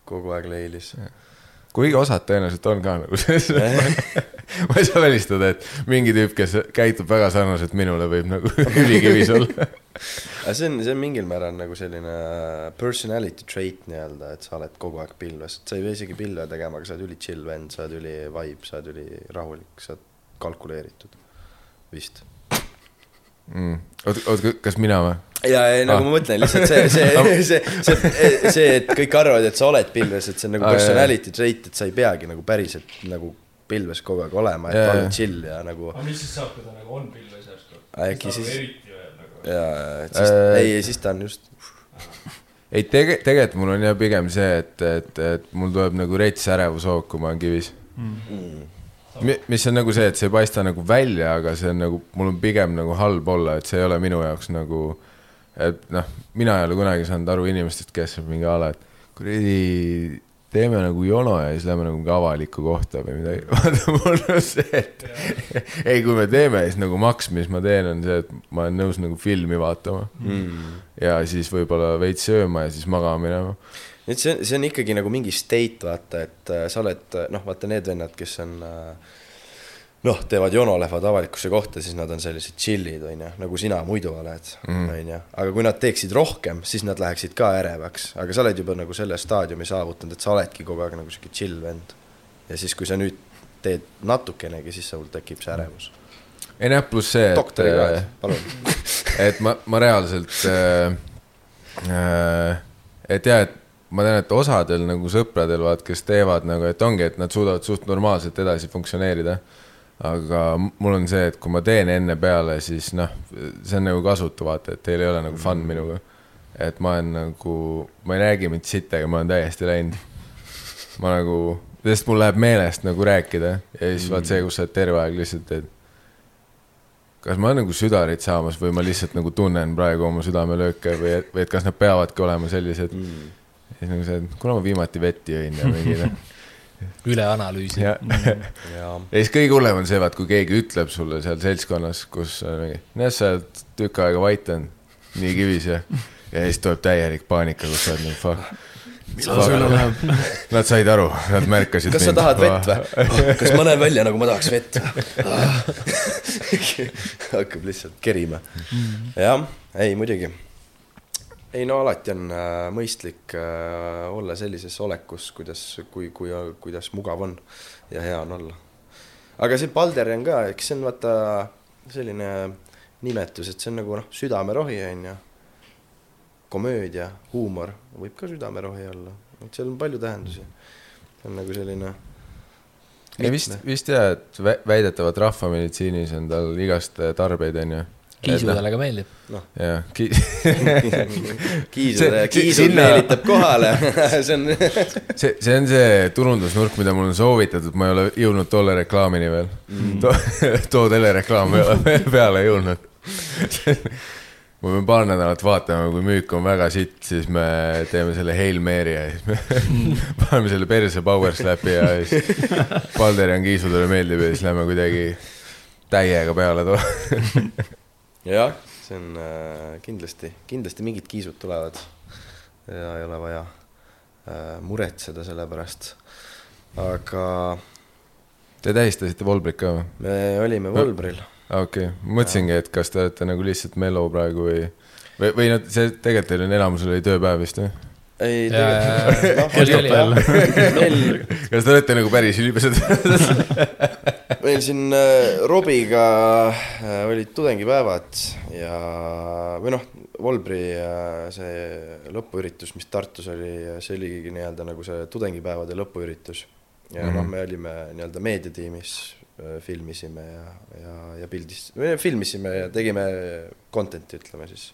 kogu aeg leilis. kuigi osad tõenäoliselt on ka nagu selles, [LAUGHS] ma ei saa välistada, et mingi tüüp, kes käitub väga sarnaselt minule, võib nagu ülikivis olla. aga see on, see on mingil määral nagu selline personality trait nii-öelda, et sa oled kogu aeg pilves, sa ei pea isegi pilve tegema, aga sa oled üli chill vend, sa oled üli vibe, sa oled üli rahulik, sa oled kalkuleeritud, vist. mm.. oot, oot, kas mina või? ja, ja nagu Ah. ma mõtlen lihtsalt see, see, [LAUGHS] see, see, see, et kõik arvavad, et sa oled pilves, et see on nagu Ah, personality trait, et sa ei peagi nagu päriselt nagu pilves kogu aeg olema, et Jaa, olla jaa. chill ja nagu aga mis siis saab, kui ta nagu on pilves järsku? äkki siis nagu. ja, et siis Äh, ei, siis ta on just [LAUGHS] ei, tege-, tegelikult mul on jah pigem see, et, et, et mul tuleb nagu rets ärevushoog, kui ma olen kivis mm. Mi- mis on nagu see, et see ei paista nagu välja, aga see on nagu, mul on pigem nagu halb olla, et see ei ole minu jaoks nagu, et noh, mina ei ole kunagi saanud aru inimestest, kes mingi a la, et kuradi, teeme nagu jono ja siis lähme nagu mingi avalikku kohta või midagi. [LAUGHS] vaata, mul on see, et ei, kui me teeme, siis nagu maks, mis ma teen, on see, et ma olen nõus nagu filmi vaatama Mm. ja siis võib-olla veits sööma ja siis magama minema. Et see on, see on ikkagi nagu mingi state, vaata, et äh, sa oled, noh, vaata need vennad, kes on äh, noh, teevad jono, lähevad avalikkuse kohta, siis nad on sellised chill'id, onju, nagu sina muidu oled, onju. aga kui nad teeksid rohkem, siis nad läheksid ka ärevaks, aga sa oled juba nagu selle staadiumi saavutanud, et sa oledki kogu aeg nagu sihuke chill vend. ja siis, kui sa nüüd teed natukenegi, siis sul tekib see ärevus. ei noh, pluss see, et doktorikraad, palun. [LAUGHS] et ma, ma reaalselt äh,, äh, et jah, et ma tean, et osadel nagu sõpradel, vaat, kes teevad nagu, et ongi, et nad suudavad suht normaalselt edasi funktsioneerida. aga mul on see, et kui ma teen enne peale, siis noh, see on nagu kasutu, vaata, et teil ei ole nagu fun minuga. et ma olen nagu, ma ei räägi mitte sittagi, ma olen täiesti läinud. ma nagu, sest mul läheb meelest nagu rääkida ja siis vaat see, kus sa oled terve aeg lihtsalt teed kas ma olen nagu südarit saamas või ma lihtsalt nagu tunnen praegu oma südamelööke või, või et kas nad peavadki olema sellised mm.. Siis nagu see, et kuna ma viimati vett jõin ja mingi noh. üleanalüüsi. ja, ja ja siis kõige hullem on see, vaat kui keegi ütleb sulle seal seltskonnas, kus mingi, näed, sa oled tükk aega vait olnud, nii kivis ja, ja siis tuleb täielik paanika, kus sa oled nagu fuck. Nad said aru, nad märkasid. kas sa tahad vett või? kas ma näen välja nagu ma tahaks vett? [LAUGHS] hakkab lihtsalt kerima. jah, ei muidugi. Ei no alati on äh, mõistlik äh, olla sellises olekus, kuidas, kui, kui, kuidas mugav on ja hea on olla. aga see Balderi on ka, eks see on vaata selline nimetus, et see on nagu noh, südamerohi on ju. komöödia, huumor võib ka südamerohi olla, et seal on palju tähendusi. see on nagu selline ei vist, vist jah, et vä- väidetavalt rahvameditsiinis on tal igast tarbeid, onju. Kiisudele ka meeldib. jah, ki-, [LAUGHS] kiisud See-, kiisud meelitab kohale, [LAUGHS] see on see, see on see turundusnurk, mida mul on soovitatud, ma ei ole jõudnud tolle reklaamini veel mm.. [LAUGHS] too, too telereklaam ei ole veel peale jõudnud. ma pean paar nädalat vaatama, kui müük on väga sitt, siis me teeme selle Hail Mary ja siis me paneme selle perse power slap'i ja siis Balderian kiisudele meeldib ja siis lähme kuidagi täiega peale too. jah, see on äh, kindlasti, kindlasti mingid kiisud tulevad ja ei ole vaja äh, muretseda selle pärast. aga Te tähistasite Volbrit ka või? me olime Volbril, okei okay., mõtlesingi, et kas te olete nagu lihtsalt mellow praegu või, või, või noh, see tegelikult teil on enamusel oli tööpäev vist või? Ei tegelikult, noh, kas te olete nagu päris inimesed? [LAUGHS] meil siin äh, Robiga äh, olid tudengipäevad ja, või noh, Volbri äh, see lõpuüritus, mis Tartus oli, see oligi nii-öelda nagu see tudengipäevade lõpuüritus. ja mm -hmm. noh, me olime nii-öelda meediatiimis, filmisime ja, ja, ja pildis, filmisime ja tegime content'i, ütleme siis.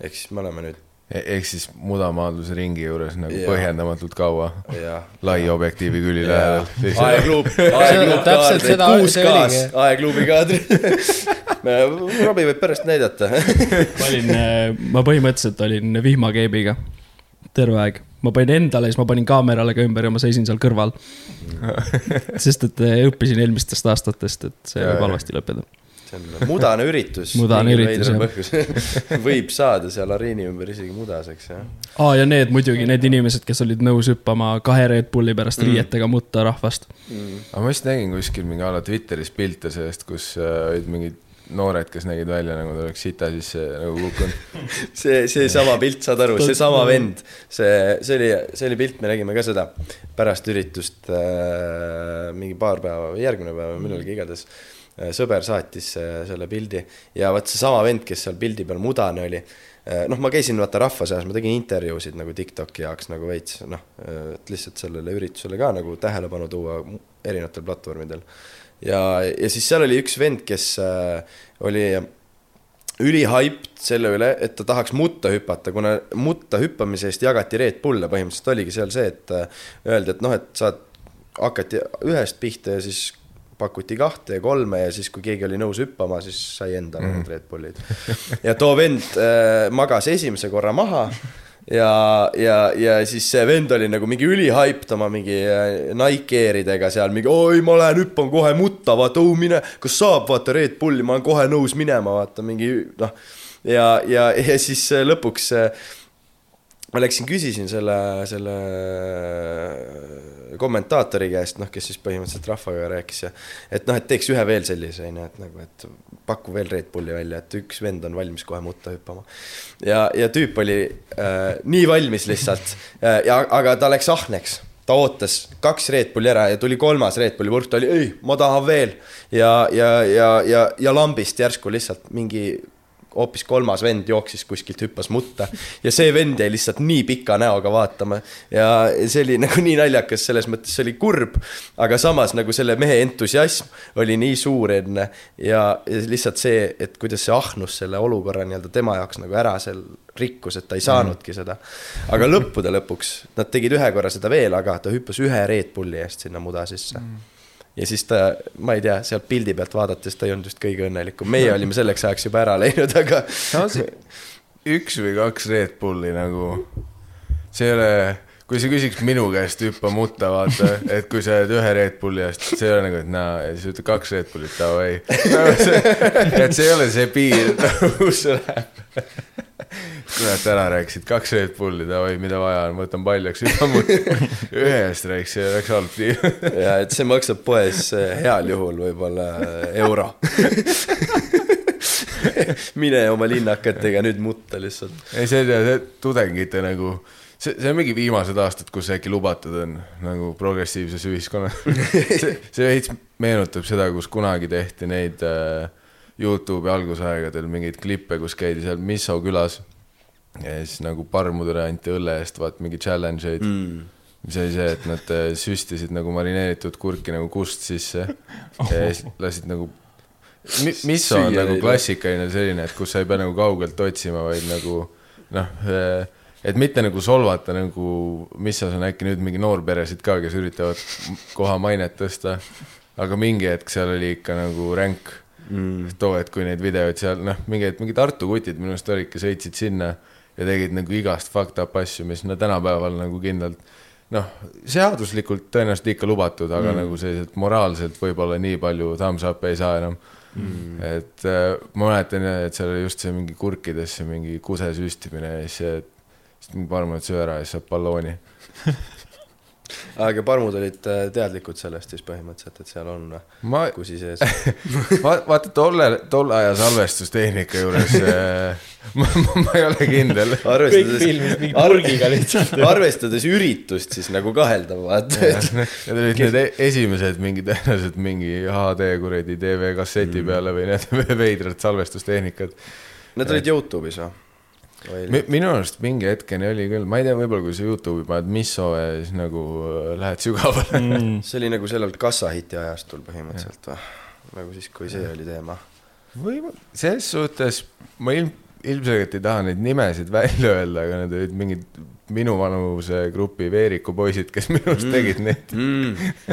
ehk siis me oleme nüüd ehk siis mudamaadluse ringi juures nagu Jaa. põhjendamatult kaua, ja lai objektiivi külje Jaa. lähedal. aegluup, täpselt aegluup kaadrid, seda- kuus kaas aegluubi kaadrid. [LAUGHS] Robbie võib pärast näidata. [LAUGHS] ma olin, ma põhimõtteliselt olin vihmakeebiga terve aeg. ma panin endale, siis ma panin kaamerale ka ümber ja ma seisin seal kõrval. [LAUGHS] sest et eh, õppisin eelmistest aastatest, et see võib halvasti lõppeda. See on mudane üritus. Mudane üritus, jah. [LAUGHS] võib saada seal areeni ümber isegi mudaseks, jah. aa, ja need muidugi, need inimesed, kes olid nõus hüppama kahe Red Bulli pärast Mm. riietega mutta rahvast. aga ma vist nägin kuskil mingi a la Twitteris pilte sellest, kus äh, olid mingid noored, kes nägid välja nagu ta oleks sita sisse nagu kukkunud. [LAUGHS] see, seesama pilt, saad aru, seesama vend, see, see oli, see oli pilt, me nägime ka seda pärast üritust äh, mingi paar päeva või järgmine päev või millalgi igatahes. Sõber saatis äh, selle pildi ja vot seesama vend, kes seal pildi peal mudane oli äh, noh, ma käisin vaata rahva seas, ma tegin intervjuusid nagu Tiktoki jaoks nagu veits noh, et lihtsalt sellele üritusele ka nagu tähelepanu tuua erinevatel platvormidel. ja, ja siis seal oli üks vend, kes äh, oli ülihyped selle üle, et ta tahaks mutta hüpata, kuna mutta hüppamise eest jagati Red Bulle, põhimõtteliselt oligi seal see, et äh, öeldi, et noh, et saad, hakati ühest pihta ja siis pakuti kahte ja kolme ja siis, kui keegi oli nõus hüppama, siis sai endale need Red Bullid. ja too vend äh, magas esimese korra maha ja, ja, ja siis see vend oli nagu mingi ülihyped oma mingi äh, Nike Airidega seal mingi oi, ma lähen hüppan kohe mutta, vaata, oh mine, kas saab, vaata Red Bulli, ma olen kohe nõus minema, vaata mingi noh. ja, ja, ja siis äh, lõpuks äh, ma läksin, küsisin selle, selle kommentaatori käest, noh, kes siis põhimõtteliselt rahvaga rääkis ja et noh, et teeks ühe veel sellise, onju, et nagu, et paku veel Red Bulli välja, et üks vend on valmis kohe mutta hüppama. ja, ja tüüp oli äh, nii valmis lihtsalt äh, ja, aga ta läks ahneks ta ootas kaks Red Bulli ära ja tuli kolmas Red Bulli purk, ta oli ei, ma tahan veel. ja, ja, ja, ja, ja lambist järsku lihtsalt mingi hoopis kolmas vend jooksis kuskilt, hüppas mutta. Ja see vend jäi lihtsalt nii pika näoga vaatama. Ja see oli nagu nii naljakas, selles mõttes see oli kurb, aga samas nagu selle mehe entusiasm oli nii suur enne. Ja, ja lihtsalt see, et kuidas see ahnus selle olukorra nii-öelda tema jaoks nagu ära seal rikkus, et ta ei saanudki seda. aga lõppude lõpuks nad tegid ühe korra seda veel, aga ta hüppas ühe Red Bulli eest sinna muda sisse ja siis ta, ma ei tea, sealt pildi pealt vaadates ta ei olnud just kõige õnnelikum, meie olime selleks ajaks juba ära läinud, aga samas [LAUGHS] üks või kaks Red Bulli nagu, see ei ole, kui sa küsiks minu käest hüppa mutta, vaata, et kui sa oled ühe Red Bulli eest, see ei ole nagu, et naa, ja siis ütled kaks Red Bullit, davai. [LAUGHS] et see ei ole see piir, kus see läheb. kurat, ära rääkisid, kaks Red Bulli, davai, mida vaja on, võtan paljaks, hüppan mutta. ühe eest rääkis, see läks halb liiv. ja et see maksab poes eh, heal juhul võib-olla eh, euro. [LAUGHS] mine oma linnakatega nüüd mutta lihtsalt. ei, see, see tudengite nagu, see, see on mingi viimased aastad, kus äkki lubatud on nagu progressiivses ühiskonnas. [LAUGHS] see, see veits meenutab seda, kus kunagi tehti neid äh, Youtube'i algusaegadel mingeid klippe, kus käidi seal Misso külas. ja siis nagu parmudele anti õlle eest vaat mingi challenge eid mm.. mis oli see, et nad äh, süstisid nagu marineeritud kurki nagu kust sisse [LAUGHS] ja siis lasid nagu Mi, mis on Süüa nagu klassikaline selline, et kus sa ei pea nagu kaugelt otsima, vaid nagu noh, et mitte nagu solvata nagu, mis on äkki nüüd mingi noorperesid ka, kes üritavad koha mainet tõsta. aga mingi hetk seal oli ikka nagu ränk mm.. too hetk, kui neid videoid seal noh, mingi hetk mingi Tartu kutid minu arust olidki, sõitsid sinna ja tegid nagu igast fucked up asju, mis no tänapäeval nagu kindlalt noh, seaduslikult tõenäoliselt ikka lubatud, aga mm. nagu selliselt moraalselt võib-olla nii palju thumbs up'e ei saa enam mm.. et äh, ma mäletan, et seal oli just see mingi kurkidesse mingi kuse süstimine ja siis see, siis mingi parm, et söö ära ja siis saab ballooni. [LAUGHS] aga parmud olid eh, teadlikud sellest siis põhimõtteliselt, et seal on ma, kusi sees. [LAUGHS] va- vaata tolle, tolle aja salvestustehnika juures äh, [LAUGHS] ma, ma, ma ei ole kindel. purgiga lihtsalt. arvestades üritust siis nagu kaheldav, vaata, et Need olid need e- esimesed mingi tõenäoliselt mingi HD kuradi TV kasseti peale või need veidrad salvestustehnikad need olid Youtube'is või? Mi,. minu arust mingi hetkeni oli küll, ma ei tea, võib-olla kui sa Youtube'i paned Misso ja siis nagu äh, lähed sügavale mm. [LAUGHS] see oli nagu sellel kassahiti ajastul põhimõtteliselt või? nagu siis, kui see oli teema. võib-olla, selles suhtes ma ilm, ilmselgelt ei taha neid nimesid [LAUGHS] välja öelda, aga need olid mingid minuvanuse grupi Veeriku poisid, kes minu arust tegid neid.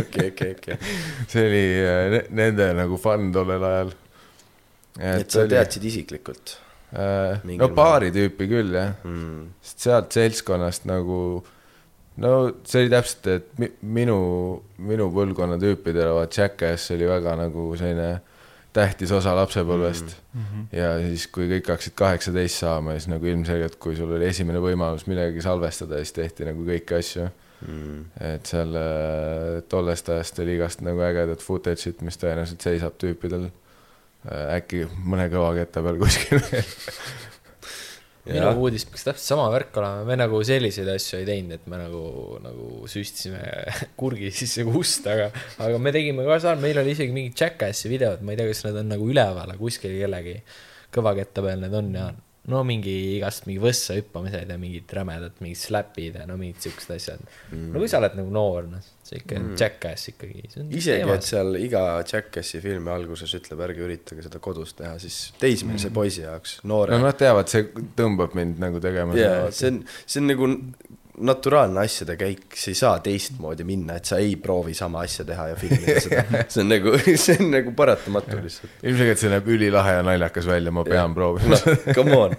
okei, okei, okei. [LAUGHS] see oli äh, ne, nende nagu fun tollel ajal. et sa teadsid isiklikult no määral. paari tüüpi küll jah, mm.? sest sealt seltskonnast nagu no see oli täpselt, et mi, minu, minu põlvkonna tüüpidele vaat Jackass oli väga nagu selline tähtis osa lapsepõlvest mm. -hmm. ja siis, kui kõik hakkasid kaheksateist saama, siis nagu ilmselgelt, kui sul oli esimene võimalus midagi salvestada, siis tehti nagu kõiki asju. Mm. et seal äh, tollest ajast oli igast nagu ägedat footage'it, mis tõenäoliselt seisab tüüpidel äh, äkki mõne kõva ketta peal kuskil. [LAUGHS] Minu uudis peaks täpselt sama värk olema, me nagu selliseid asju ei teinud, et me nagu, nagu süstisime [LAUGHS] kurgi sisse kust, aga, aga me tegime ka seal, meil oli isegi mingid Jackassi videod, ma ei tea, kas need on nagu üleval, aga kuskil kellegi kõvaketta peal need on ja no mingi igast mingi võssa hüppamised ja mingid rämedad mingid slapid ja no mingid siuksed asjad. Mm.. no kui sa oled nagu noor, noh, see ikka mm. Jackass ikkagi. isegi, et seal iga Jackassi filmi alguses ütleb, ärge üritage seda kodus teha, siis teismelise poisi jaoks, noore no nad teavad, see tõmbab mind nagu tegema seda see on, see on nagu naturaalne asjade käik, sa ei saa teistmoodi minna, et sa ei proovi sama asja teha ja filmida seda. [LAUGHS] see on nagu, [LAUGHS] see on nagu paratamatu lihtsalt. ilmselgelt see näeb ülilahe ja naljakas välja, ma pean proovima noh, come on.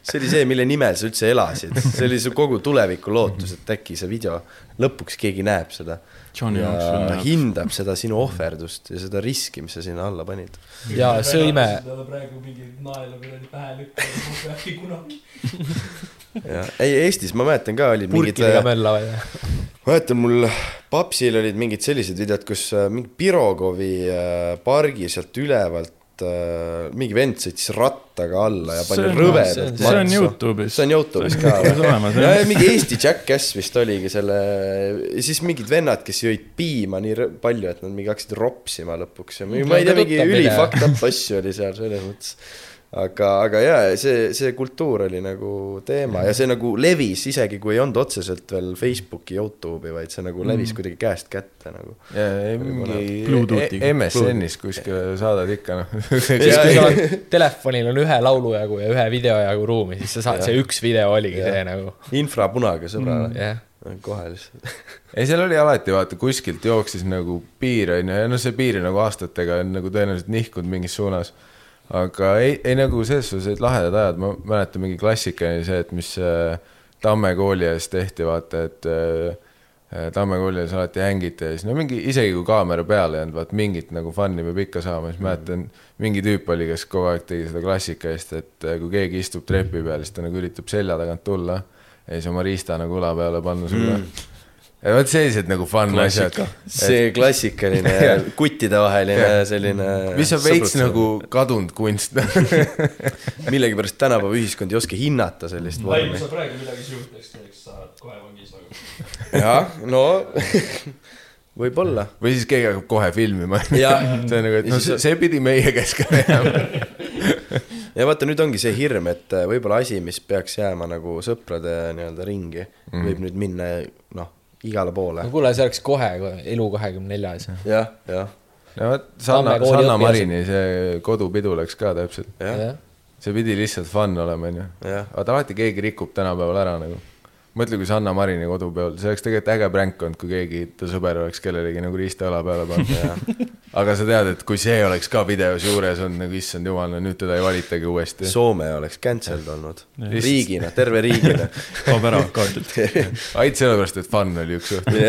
see oli see, mille nimel sa üldse elasid, see oli su kogu tuleviku lootus, et äkki see video lõpuks keegi näeb seda. Ja hindab seda sinu ohverdust ja seda riski, mis sa sinna alla panid. ja sõime, praegu mingi naela kuradi pähe lükkama, äkki kunagi. [LAUGHS] ja ei, Eestis ma mäletan ka olid mingid, purkidega mölla või? mäletan mul Papsil olid mingid sellised videod, kus äh, mingi Pirogovi äh, pargi sealt ülevalt äh, mingi vend sõitis rattaga alla ja pani rõvedalt see on Youtube'is. see on Youtube'is ka jah. ja, mingi Eesti Jackass vist oligi selle siis mingid vennad, kes jõid piima nii palju, et nad mingi hakkasid ropsima lõpuks ja mingi, ma ei tea, mingi üli fucked up asju oli seal selles mõttes aga, aga jaa, see, see kultuur oli nagu teema ja see nagu levis, isegi kui ei olnud otseselt veel Facebooki, Youtube'i, vaid see nagu levis kuidagi käest kätte nagu. ja mingi Bluetoothiga. e- MSN-is kuskile saadad ikka noh. [LAUGHS] telefonil on ühe laulu jagu ja ühe video jagu ruumi, siis sa saad, see üks video oligi Jah. see nagu, infrapunaga sõbrale mm,, kohe lihtsalt. [LAUGHS] ei, seal oli alati vaata kuskilt jooksis nagu piir onju ja noh, see piir nagu aastatega on nagu tõenäoliselt nihkunud mingis suunas. Aga ei, ei nagu selles suhtes olid lahedad ajad, ma mäletan mingi klassika oli see, et mis äh, Tamme kooli ees tehti, vaata, et äh, Tamme kooli ees alati hängiti ja siis no mingi, isegi kui kaamera peal ei olnud, vaat mingit nagu fun'i peab ikka saama, siis mäletan, mingi tüüp oli, kes kogu aeg tegi seda klassika eest, et äh, kui keegi istub trepi peal, siis ta nagu üritab selja tagant tulla ja siis oma riista nagu õla peale panna sulle mm.. Ja vot sellised nagu fun asjad. see klassikaline [LAUGHS] kuttidevaheline selline. mis on veits nagu kadunud kunst. [LAUGHS] millegipärast tänapäeva ühiskond ei oska hinnata sellist vormi. praegu midagi sihukest teeks, teeks sa kohe vangis nagu. [LAUGHS] jah, no võib-olla. või siis keegi hakkab kohe filmima. See on nagu, et noh, see pidi meie ka jääma. ja vaata, nüüd ongi see hirm, et äh, võib-olla asi, mis peaks jääma nagu sõprade nii-öelda ringi mm., võib nüüd minna noh, igale poole no. kuule, see oleks kohe elu kahekümne neljas. jah, jah, no vot, Sanna, Sanna. Marini see kodupidu läks ka täpselt. jah, see pidi lihtsalt fun olema, onju. vaata alati keegi rikub tänapäeval ära nagu. mõtle, kui Sanna Marini kodupeol, see oleks tegelikult äge pränk olnud, kui keegi ta sõber oleks kellelegi nagu riista õla peale pannud. [LAUGHS] aga sa tead, et kui see oleks ka videos juures olnud nagu issand jumal, no nüüd teda ei valitagi uuesti. Soome oleks cancelled olnud. Riigina, terve riigina. [LAUGHS] kaob ära kaardilt. [LAUGHS] ainult sellepärast, et fun oli üks õhtu.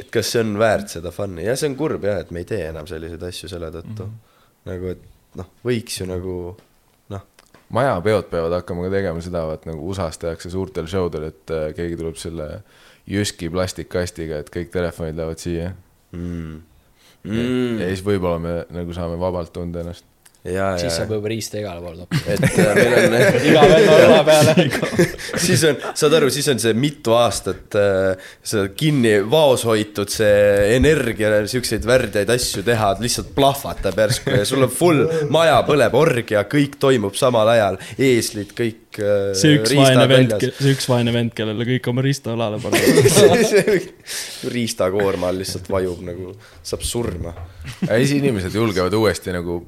et kas see on väärt seda fun'i, jah, see on kurb jah, et me ei tee enam selliseid asju selle tõttu mm. -hmm. nagu, et noh, võiks ju nagu noh, majapeod peavad hakkama ka tegema seda, vaat nagu USA-s tehakse suurtel show del, et äh, keegi tuleb selle Jyski plastikkastiga, et kõik telefonid lähevad siia mm. mm.. ja siis võib-olla me nagu saame vabalt tunda ennast. ja, siis saab, juba riista igale poole toppida. et äh, meil on [LAUGHS] iga venna õla peale. [LAUGHS] siis on, saad aru, siis on see mitu aastat äh, seda kinni vaos hoitud see energia, siukseid värdjaid asju teha, lihtsalt plahvatab järsku ja sul on full maja põleb, orgia, kõik toimub samal ajal, eeslid kõik äh,. see üks vaene vend, see üks vaene vend, kellele kõik oma riista õlale [LAUGHS] panevad. riistakoorma all lihtsalt vajub nagu, saab surma ja siis inimesed julgevad uuesti nagu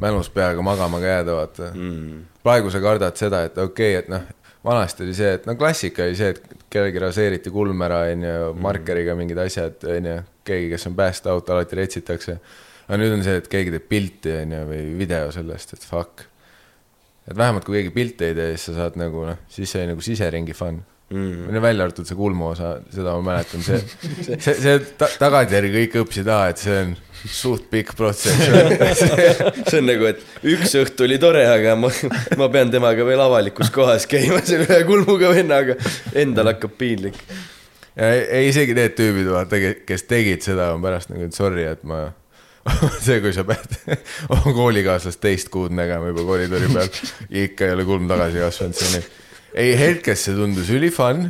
mälus peaga magama ka jääda, vaata mm.. praegu sa kardad seda, et okei okay,, et noh, vanasti oli see, et no klassika oli see, et kellelgi raseeriti kulm ära, onju, markeriga mingid asjad, onju, keegi, kes on päästeauto, alati retsitakse. aga nüüd on see, et keegi teeb pilti, onju, või video sellest, et fuck. et vähemalt kui keegi pilti ei tee, siis sa saad nagu noh, siis see oli nagu siseringi fun Mm. välja arvatud see kulmu osa, seda ma mäletan, see, see, see ta, tagantjärgi kõik õppisid, et see on suht pikk protsess. [LAUGHS] see on nagu, et üks õhtu oli tore, aga ma, ma pean temaga veel avalikus kohas käima selle ühe kulmuga vennaga, endal hakkab piinlik. ja ei, isegi need tüübid, vaata, kes tegid seda, on pärast nagu, et sorry, et ma [LAUGHS] see, kui sa pead [LAUGHS] oma koolikaaslast teist kuud nägema juba koridori peal, ikka ei ole kulm tagasi kasvanud, see on nii. ei, hetkes see tundus ülifun.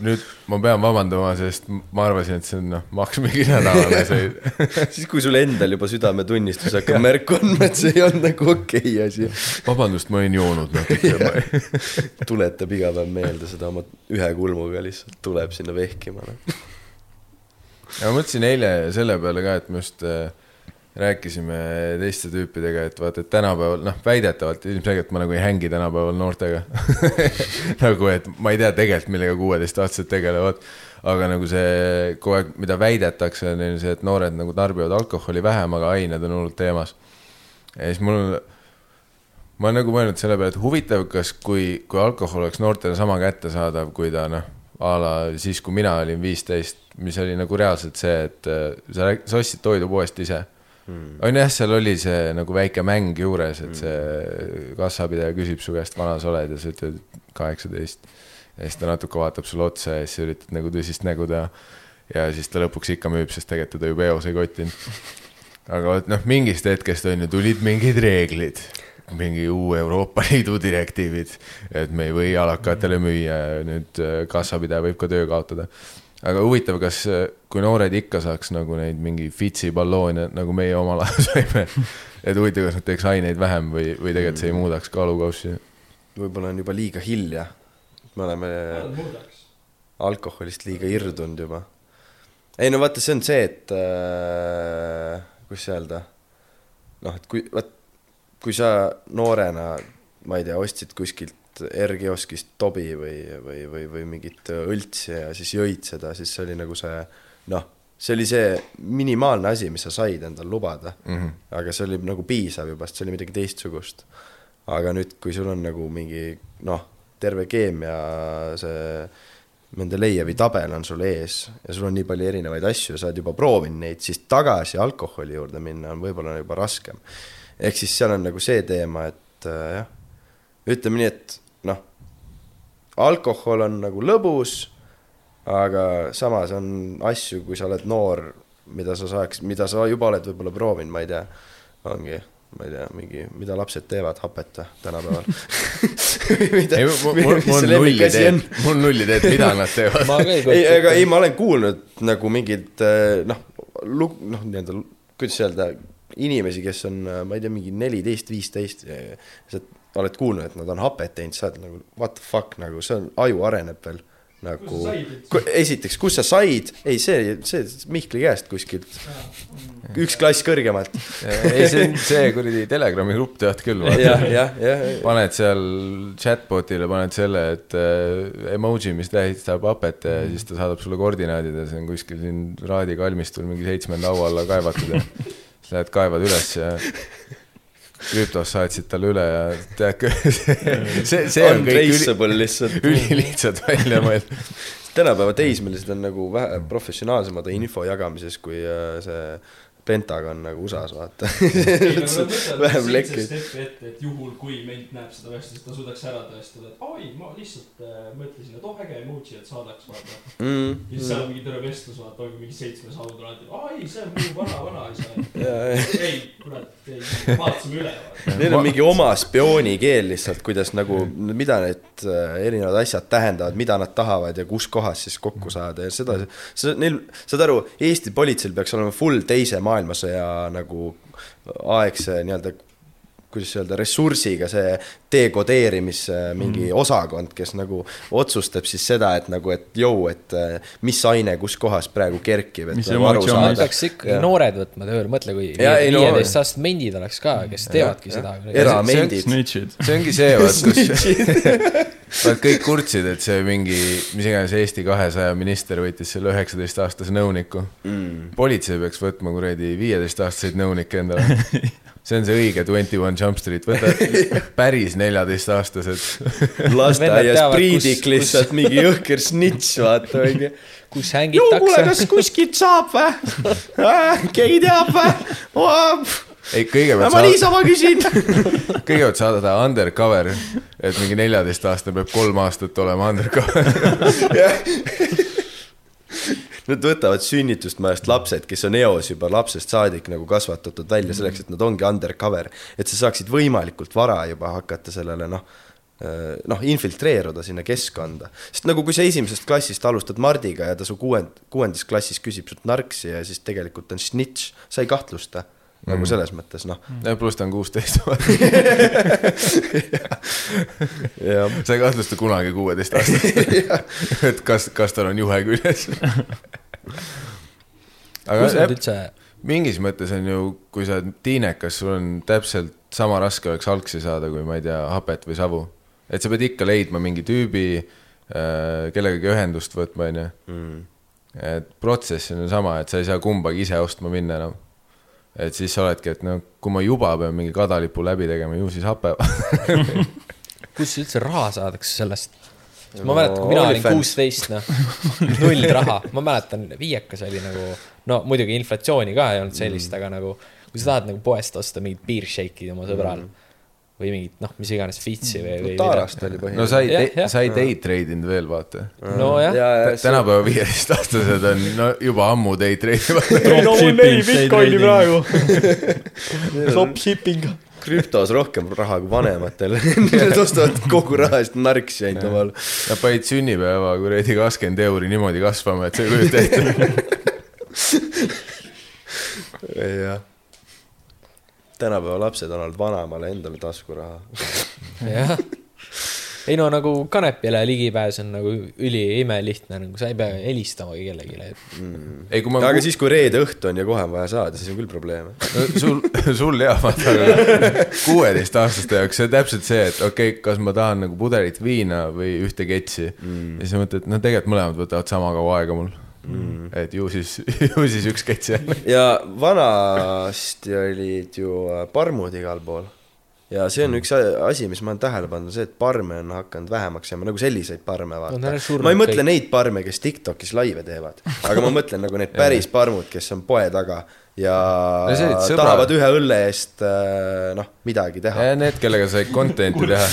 nüüd ma pean vabandama, sest ma arvasin, et see on noh, maks mingi nädalane sõit. [LAUGHS] siis, kui sul endal juba südametunnistus hakkab märku andma, et see ei olnud nagu okei okay asi, vabandust, ma olin joonud natuke. [LAUGHS] tuletab iga päev meelde seda oma ühe kulmuga lihtsalt tuleb sinna vehkima no.. ja ma mõtlesin eile selle peale ka, et me just äh, rääkisime teiste tüüpidega, et vaata, et tänapäeval noh, väidetavalt ilmselgelt ma nagu ei hängi tänapäeval noortega [LAUGHS] nagu, et ma ei tea tegelikult, millega kuueteistaastased tegelevad, aga nagu see kogu aeg, mida väidetakse, on ju see, et noored nagu tarbivad alkoholi vähem, aga ained on hullult teemas. ja siis mul, ma olen nagu mõelnud selle peale, et huvitav, kas, kui, kui alkohol oleks noortele sama kättesaadav, kui ta noh, a la siis, kui mina olin viisteist, mis oli nagu reaalselt see, et äh, sa, sa ostsid toidu poest ise. On jah, seal oli see nagu väike mäng juures, et see kassapidaja küsib su käest, vana sa oled ja sa ütled kaheksateist. ja siis ta natuke vaatab sulle otsa ja siis sa üritad nagu tõsist nägu teha. ja siis ta lõpuks ikka müüb, sest tegelikult teda ju peos ei kottinud. aga vot noh, mingist hetkest on ju tulid mingid reeglid, mingi uue Euroopa Liidu direktiivid, et me ei või alakatele müüa ja nüüd äh, kassapidaja võib ka töö kaotada. Aga huvitav, kas, kui noored ikka saaks nagu neid mingi Fitsi balloone, nagu meie omal ajal [LAUGHS] saime, et huvitav, kas nad teeks aineid vähem või, või tegelikult see ei muudaks kaalukaussi. võib-olla on juba liiga hilja. me oleme alkoholist liiga irdunud juba. ei no vaata, see on see, et äh, kuidas öelda, noh, et kui, vaat kui sa noorena, ma ei tea, ostsid kuskilt R-kioskist tobi või, või, või, või mingit õltsi ja siis jõid seda, siis see oli nagu see noh, see oli see minimaalne asi, mis sa said endal lubada mm. -hmm. aga see oli nagu piisav juba, sest see oli midagi teistsugust. aga nüüd, kui sul on nagu mingi noh, terve keemia see Mendelejevi tabel on sul ees ja sul on nii palju erinevaid asju ja sa oled juba proovinud neid, siis tagasi alkoholi juurde minna on võib-olla juba raskem. ehk siis seal on nagu see teema, et äh, jah, ütleme nii, et noh, alkohol on nagu lõbus, aga samas on asju, kui sa oled noor, mida sa saaks, mida sa juba oled võib-olla proovinud, ma ei tea, ongi, ma ei tea, mingi, mida lapsed teevad, hapet või tänapäeval? [LAUGHS] Ei, mul, on null ideed, mul on? null ideed, mida nad teevad. ei kujuta ei, ma olen kuulnud nagu mingid äh, noh, lug-, noh, nii-öelda, kuidas öelda, inimesi, kes on, ma ei tea, mingi neliteist, viisteist, sa oled kuulnud, et nad on hapet teinud, sa oled nagu what the fuck nagu, see on, aju areneb veel nagu, esiteks, kus sa said, ei see, see Mihkli käest kuskilt, üks klass kõrgemalt, ei, see on see kuradi Telegrami grupp tead küll, paned seal chatbot'ile, paned selle, et äh, emoji, mis tähistab hapet ja siis ta saadab sulle koordinaadid ja see on kuskil siin Raadi kalmistul mingi seitsmenda haua alla kaevatud ja [LAUGHS] siis lähed kaevad üles ja krüptos saatsid talle üle ja tead, [LAUGHS] see, see on kõik üli, lihtsalt. ülilihtsalt välja mõeldud. tänapäeva teismelised on nagu vähe professionaalsemad info jagamises kui äh, see Pentagon nagu USA-s, vaata. [LAUGHS] vähem lekki. ette, et juhul, kui ment näeb seda vestlust, ta suudaks ära tõestada, et oi, ma lihtsalt äh, mõtlesin, et oh äge emoji, et saadaks, vaata. Mm, ja siis seal on mingi terve vestlus, vaata, ongi mingi seitsmes haud alati, ai, see on mu vana, vanaisa. Jaa, ei, kurat, ei, vaatasime üle. Neil on mingi oma spiooni keel lihtsalt, kuidas nagu, mida need äh, erinevad asjad tähendavad, mida nad tahavad ja kus kohas siis kokku saada ja seda, see neil, saad aru, Eesti politseil peaks olema full teise maailmasõja nagu aegse nii-öelda kuidas öelda, ressursiga see dekodeerimise mingi mm. osakond, kes nagu otsustab siis seda, et nagu, et jõu, et äh, mis aine kus kohas praegu kerkib, et nagu aru saada. peaks ikkagi noored võtma tööle, mõtle, kui ei no- viieteist-aastased mendid oleks ka, kes teevadki seda. eramendid. See ongi see, vaat [LAUGHS] kus [LAUGHS] vaat kõik kurtsid, et see mingi, mis iganes Eesti kahesaja minister võttis selle üheksateistaastase nõuniku mm.. politsei peaks võtma kuradi viieteistaastaseid nõunikke endale. [LAUGHS] see on see õige Twenty One Jump Street, võta [LAUGHS] päris neljateistaastased. lasteaias priidik kus- lihtsalt mingi jõhker snitš, vaata onju. kus kuule, hängitakse kas. kuskilt saab või? [LAUGHS] keegi teab või? ei, kõigepealt ma sa, niisama küsin. [LAUGHS] kõigepealt saada ta undercover, et mingi neljateistaastane peab kolm aastat olema undercover. [LAUGHS] Nad võtavad sünnitusmajast lapsed, kes on eos juba lapsest saadik nagu kasvatatud välja selleks, et nad ongi undercover, et sa saaksid võimalikult vara juba hakata sellele noh, noh, infiltreeruda sinna keskkonda. sest nagu kui sa esimesest klassist alustad Mardiga ja ta su kuuend-, kuuendas klassis küsib sult narksi ja siis tegelikult on snitš, sa ei kahtlusta nagu selles mõttes noh, pluss ta on kuusteist. [LAUGHS] sa ei kahtlusta kunagi kuueteistaastast, [LAUGHS] et kas, kas tal on juhe küljes. [LAUGHS] aga kus nad jah, üldse, mingis mõttes on ju, kui sa oled tiinekas, sul on täpselt sama raske oleks algsi saada, kui ma ei tea, hapet või savu. et sa pead ikka leidma mingi tüübi, kellegagi ühendust võtma, onju. Mm. et protsess on ju sama, et sa ei saa kumbagi ise ostma minna enam. Et siis sa oledki, et no kui ma juba pean mingi kadalipu läbi tegema, ju siis hape. kus üldse raha saadakse sellest? ma No, mäletan, kui mina olin kuusteist, noh, null raha, ma mäletan, viiekas oli nagu, no muidugi inflatsiooni ka ei olnud sellist mm., aga nagu kui sa tahad nagu poest osta mingit beer shake'i oma sõbral mm., või mingit noh, mis iganes Fitsi või, või. Tarast oli no põhimõtteliselt. sa ei sa ei day trade inud veel, vaata. nojah, tänapäeva viieteistaastased on no juba ammu day trade ivad. no mul jäi Bitcoini praegu. Dropshipping. krüptos rohkem raha kui vanematel, need ostavad kogu raha eest narksi ainult omal. Nad panid sünnipäeva kuradi kakskümmend euri niimoodi kasvama, et sa ei kujuta ette. [LAUGHS] jah. Tänapäeva lapsed annavad vanaemale endale taskuraha. jah. ei no nagu kanepile ligipääs on nagu üliimelihtne, nagu sa ei pea helistamagi kellelegi, et ei, kui ma aga siis, kui reede õhtu on ja kohe on vaja saada, siis on küll probleeme. sul, sul jah, vaata, aga kuueteistaastaste jaoks see on täpselt see, et okei okay,, kas ma tahan nagu pudelit viina või ühte ketsi mm.. ja siis mõtled, no tegelikult mõlemad võtavad sama kaua aega mul mm.. et ju siis, [LAUGHS] ju siis üks kets jälle. ja vanasti olid ju äh, parmud igal pool. ja see on üks a- asi, mis ma olen tähele pannud, see, et parme on hakanud vähemaks jääma, nagu selliseid parme vaata surnud ma ei mõtle kõik. neid parme, kes Tiktokis laive teevad, aga ma mõtlen nagu need [LAUGHS] päris parmud, kes on poe taga ja No see olid sõbrad. tahavad ühe õlle eest äh, noh, midagi teha. Need, kellega sai content'i teha.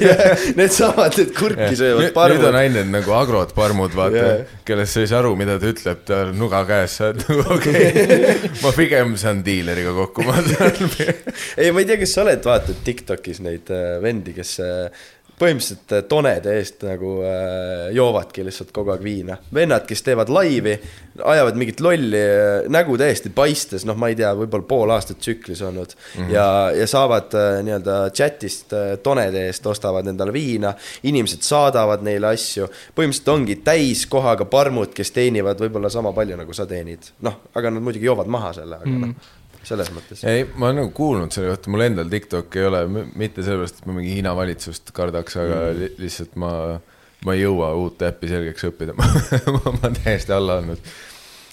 [LAUGHS] Needsamad, need kurki söövad nüüd on parmud. ainult nagu agrod parmud, vaata yeah., kellest sa ei saa aru, mida ta ütleb, ta on nuga käes, sa oled nagu okei okay. [LAUGHS] ma pigem saan diileriga kokku, ma saan. [LAUGHS] ei, ma ei tea, kas sa oled vaadanud Tiktokis neid äh, vendi, kes äh, põhimõtteliselt äh, tonede eest nagu äh, joovadki lihtsalt kogu aeg viina. vennad, kes teevad laivi, ajavad mingit lolli äh, nägu täiesti paistes, noh, ma ei tea, võib-olla pool aastat tsüklis olnud mm -hmm. ja, ja saavad äh, nii-öelda chat'ist äh, tonede eest, ostavad endale viina, inimesed saadavad neile asju, põhimõtteliselt ongi täiskohaga parmud, kes teenivad võib-olla sama palju, nagu sa teenid. noh, aga nad muidugi joovad maha selle, aga noh, selles mõttes. ei, ma olen nagu kuulnud selle kohta, mul endal TikTok ei ole, mitte sellepärast, et ma mingi Hiina valitsust kardaks, aga mm. li lihtsalt ma, ma ei jõua uut äppi selgeks õppida [LAUGHS] ma olen täiesti alla andnud.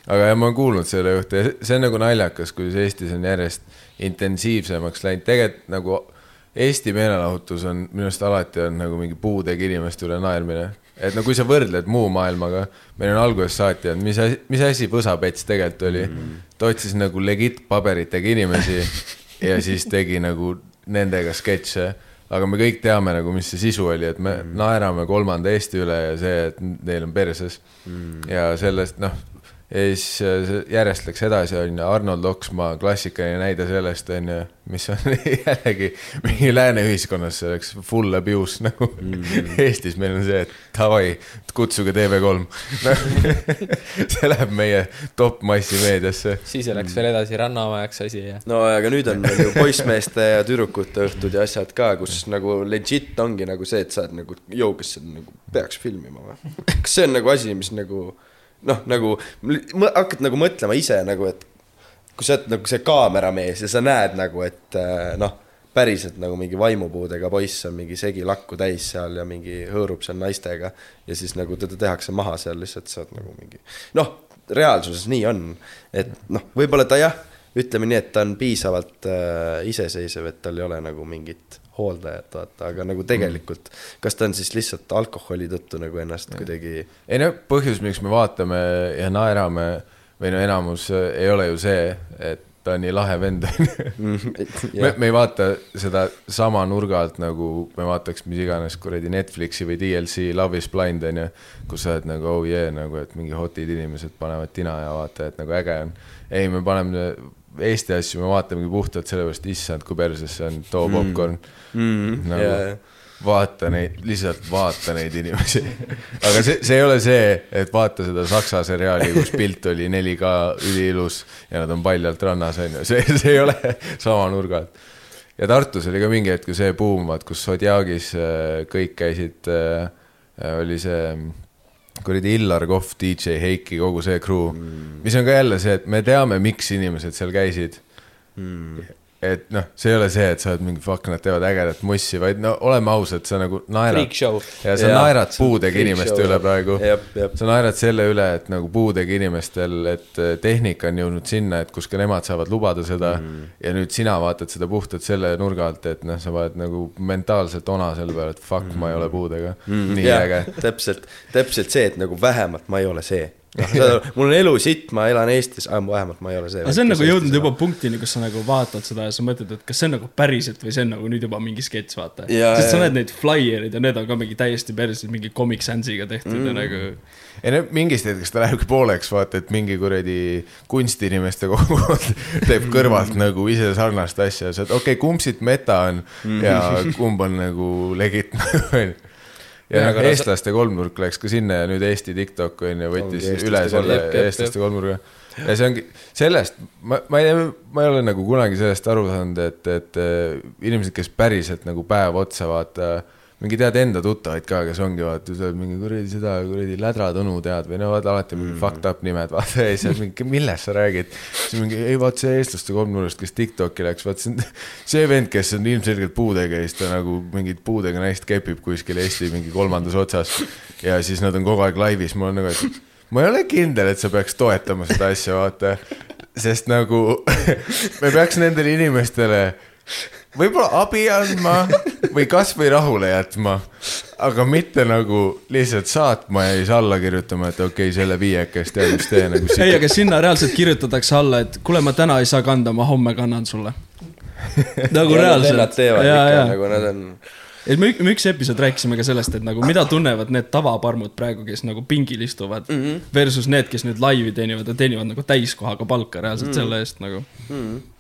aga jah, ma olen kuulnud selle kohta ja see on nagu naljakas, kuidas Eestis on järjest intensiivsemaks läinud, tegelikult nagu Eesti meelelahutus on minu arust alati on nagu mingi puudega inimeste üle naermine. Et no kui sa võrdled muu maailmaga, meil on algusest saati olnud, mis asi, mis asi võsapets tegelikult oli mm.. ta otsis nagu legit paberitega inimesi ja siis tegi nagu nendega sketše. aga me kõik teame nagu, mis see sisu oli, et me mm. naerame kolmanda Eesti üle ja see, et neil on perses mm.. ja sellest noh, ja siis äh, see järjest läks edasi, on ju, Arnold Oksmaa klassikaline näide sellest, on ju, mis on [LAUGHS] jällegi mingi lääne ühiskonnas see oleks full abuse nagu mm. [LAUGHS] Eestis meil on see, et davai, kutsuge TV3 [LAUGHS] see läheb meie top massimeediasse. siis läks veel edasi Rannamajaks asi ja. no aga nüüd on ju poissmeeste ja tüdrukute õhtud ja asjad ka, kus nagu legit ongi nagu see, et sa oled nagu, joo, kas seda nagu peaks filmima või? kas see on nagu asi, mis nagu noh, nagu hakkad nagu mõtlema ise nagu, et kui sa oled nagu see kaameramees ja sa näed nagu, et äh, noh, päriselt nagu mingi vaimupuudega poiss on mingi segi lakku täis seal ja mingi hõõrub seal naistega ja siis nagu teda tehakse maha seal lihtsalt, sa oled nagu mingi noh, reaalsuses nii on, et noh, võib-olla ta jah, ütleme nii, et ta on piisavalt äh, iseseisev, et tal ei ole nagu mingit hooldajat, vaata, aga nagu tegelikult, kas ta on siis lihtsalt alkoholi tõttu nagu ennast kuidagi ei no põhjus, miks me vaatame ja naerame või no enamus äh, ei ole ju see, et ta on nii lahe vend [LAUGHS] on ju. me, me ei vaata seda sama nurga alt nagu me vaataks mis iganes kuradi Netflixi või DLC Love is blind on ju, kus sa oled nagu oh yeah nagu, et mingi hotid inimesed panevad tina ja vaata, et nagu äge on. ei, me paneme Eesti asju, me vaatamegi puhtalt sellepärast, issand, kui perses see on, too popkorn. Mm, nagu ja, vaata neid, lihtsalt vaata neid inimesi. aga see, see ei ole see, et vaata seda saksa seriaali, kus pilt oli 4K üliilus ja nad on paljalt rannas, on ju, see, see ei ole sama nurga alt. ja Tartus oli ka mingi hetk ju see buum, vaat kus Zodjagis äh, kõik käisid, oli see kuradi Illar Kohv, DJ Heiki, kogu see crew mm., mis on ka jälle see, et me teame, miks inimesed seal käisid mm. Et noh, see ei ole see, et sa oled mingi fuck, nad teevad ägedat mussi, vaid no oleme ausad, sa nagu naerad ja sa Jaa, naerad see on puudega inimeste show. üle praegu. Sa naerad selle üle, et nagu puudega inimestel, et eh, tehnika on jõudnud sinna, et kus ka nemad saavad lubada seda mm. ja nüüd sina vaatad seda puhtalt selle nurga alt, et noh, sa paned nagu mentaalselt ona selle peale, et fuck mm., ma ei ole puudega mm.. nii Jah, äge. täpselt, täpselt see, et nagu vähemalt ma ei ole see mul on elu sitt, ma elan Eestis, vähemalt ma ei ole see. aga see on nagu jõudnud juba punktini, kus sa nagu vaatad seda ja sa mõtled, et kas see on nagu päriselt või see on nagu nüüd juba mingi sketš, vaata. Sest sa näed neid flaierid ja need on ka mingi täiesti perses, mingi Comic Sansiga tehtud mm. ja nagu. ei no mingist hetkest ta lähebki pooleks, vaata, et mingi kuradi kunstiinimeste kogukond [LAUGHS] teeb kõrvalt nagu ise sarnast asja, sa oled, okei okay,, kumb siit meta on ja kumb on nagu legit, onju. Ja aga, no eestlaste kolmnurk läks ka sinna ja nüüd Eesti TikTok on ju, võttis Ongi üle selle jep, jep, eestlaste kolmnurga. ja see ongi, sellest, ma, ma ei, ma ei ole nagu kunagi sellest aru saanud, et, et äh, inimesed, kes päriselt nagu päev otsa vaata, mingi tead enda tuttavaid ka, kes ongi vaata, oled mingi kuradi seda kuradi Lädra Tõnu tead või no vaata alati mingi mm. fucked up nimed, vaata ja siis mingi, millest sa räägid. siis mingi, ei vaat see eestlaste kolmnurgast, kes Tiktoki läks, vaat see on [LAUGHS] see vend, kes on ilmselgelt puudega ja siis ta nagu mingit puudega naist kepib kuskil Eesti mingi kolmandas otsas. ja siis nad on kogu aeg laivis, mul on nagu, et ma ei ole kindel, et sa peaks toetama seda asja, vaata. sest nagu [LAUGHS] me peaks nendele inimestele võib-olla abi andma või kasvõi rahule jätma, aga mitte nagu lihtsalt saatma ja siis alla kirjutama, et okei okay,, selle viiekest tead, mis tee nagu ei, aga sinna reaalselt kirjutatakse alla, et kuule, ma täna ei saa kanda, ma homme kannan sulle. nagu Nad reaalselt. teevad ja, ikka ja, nagu nad on, et me, me üks episood rääkisime ka sellest, et nagu mida tunnevad need tavaparmud praegu, kes nagu pingil istuvad mm. -hmm. Versus need, kes nüüd laivi teenivad ja teenivad nagu täiskohaga palka reaalselt mm -hmm. selle eest nagu mm. -hmm.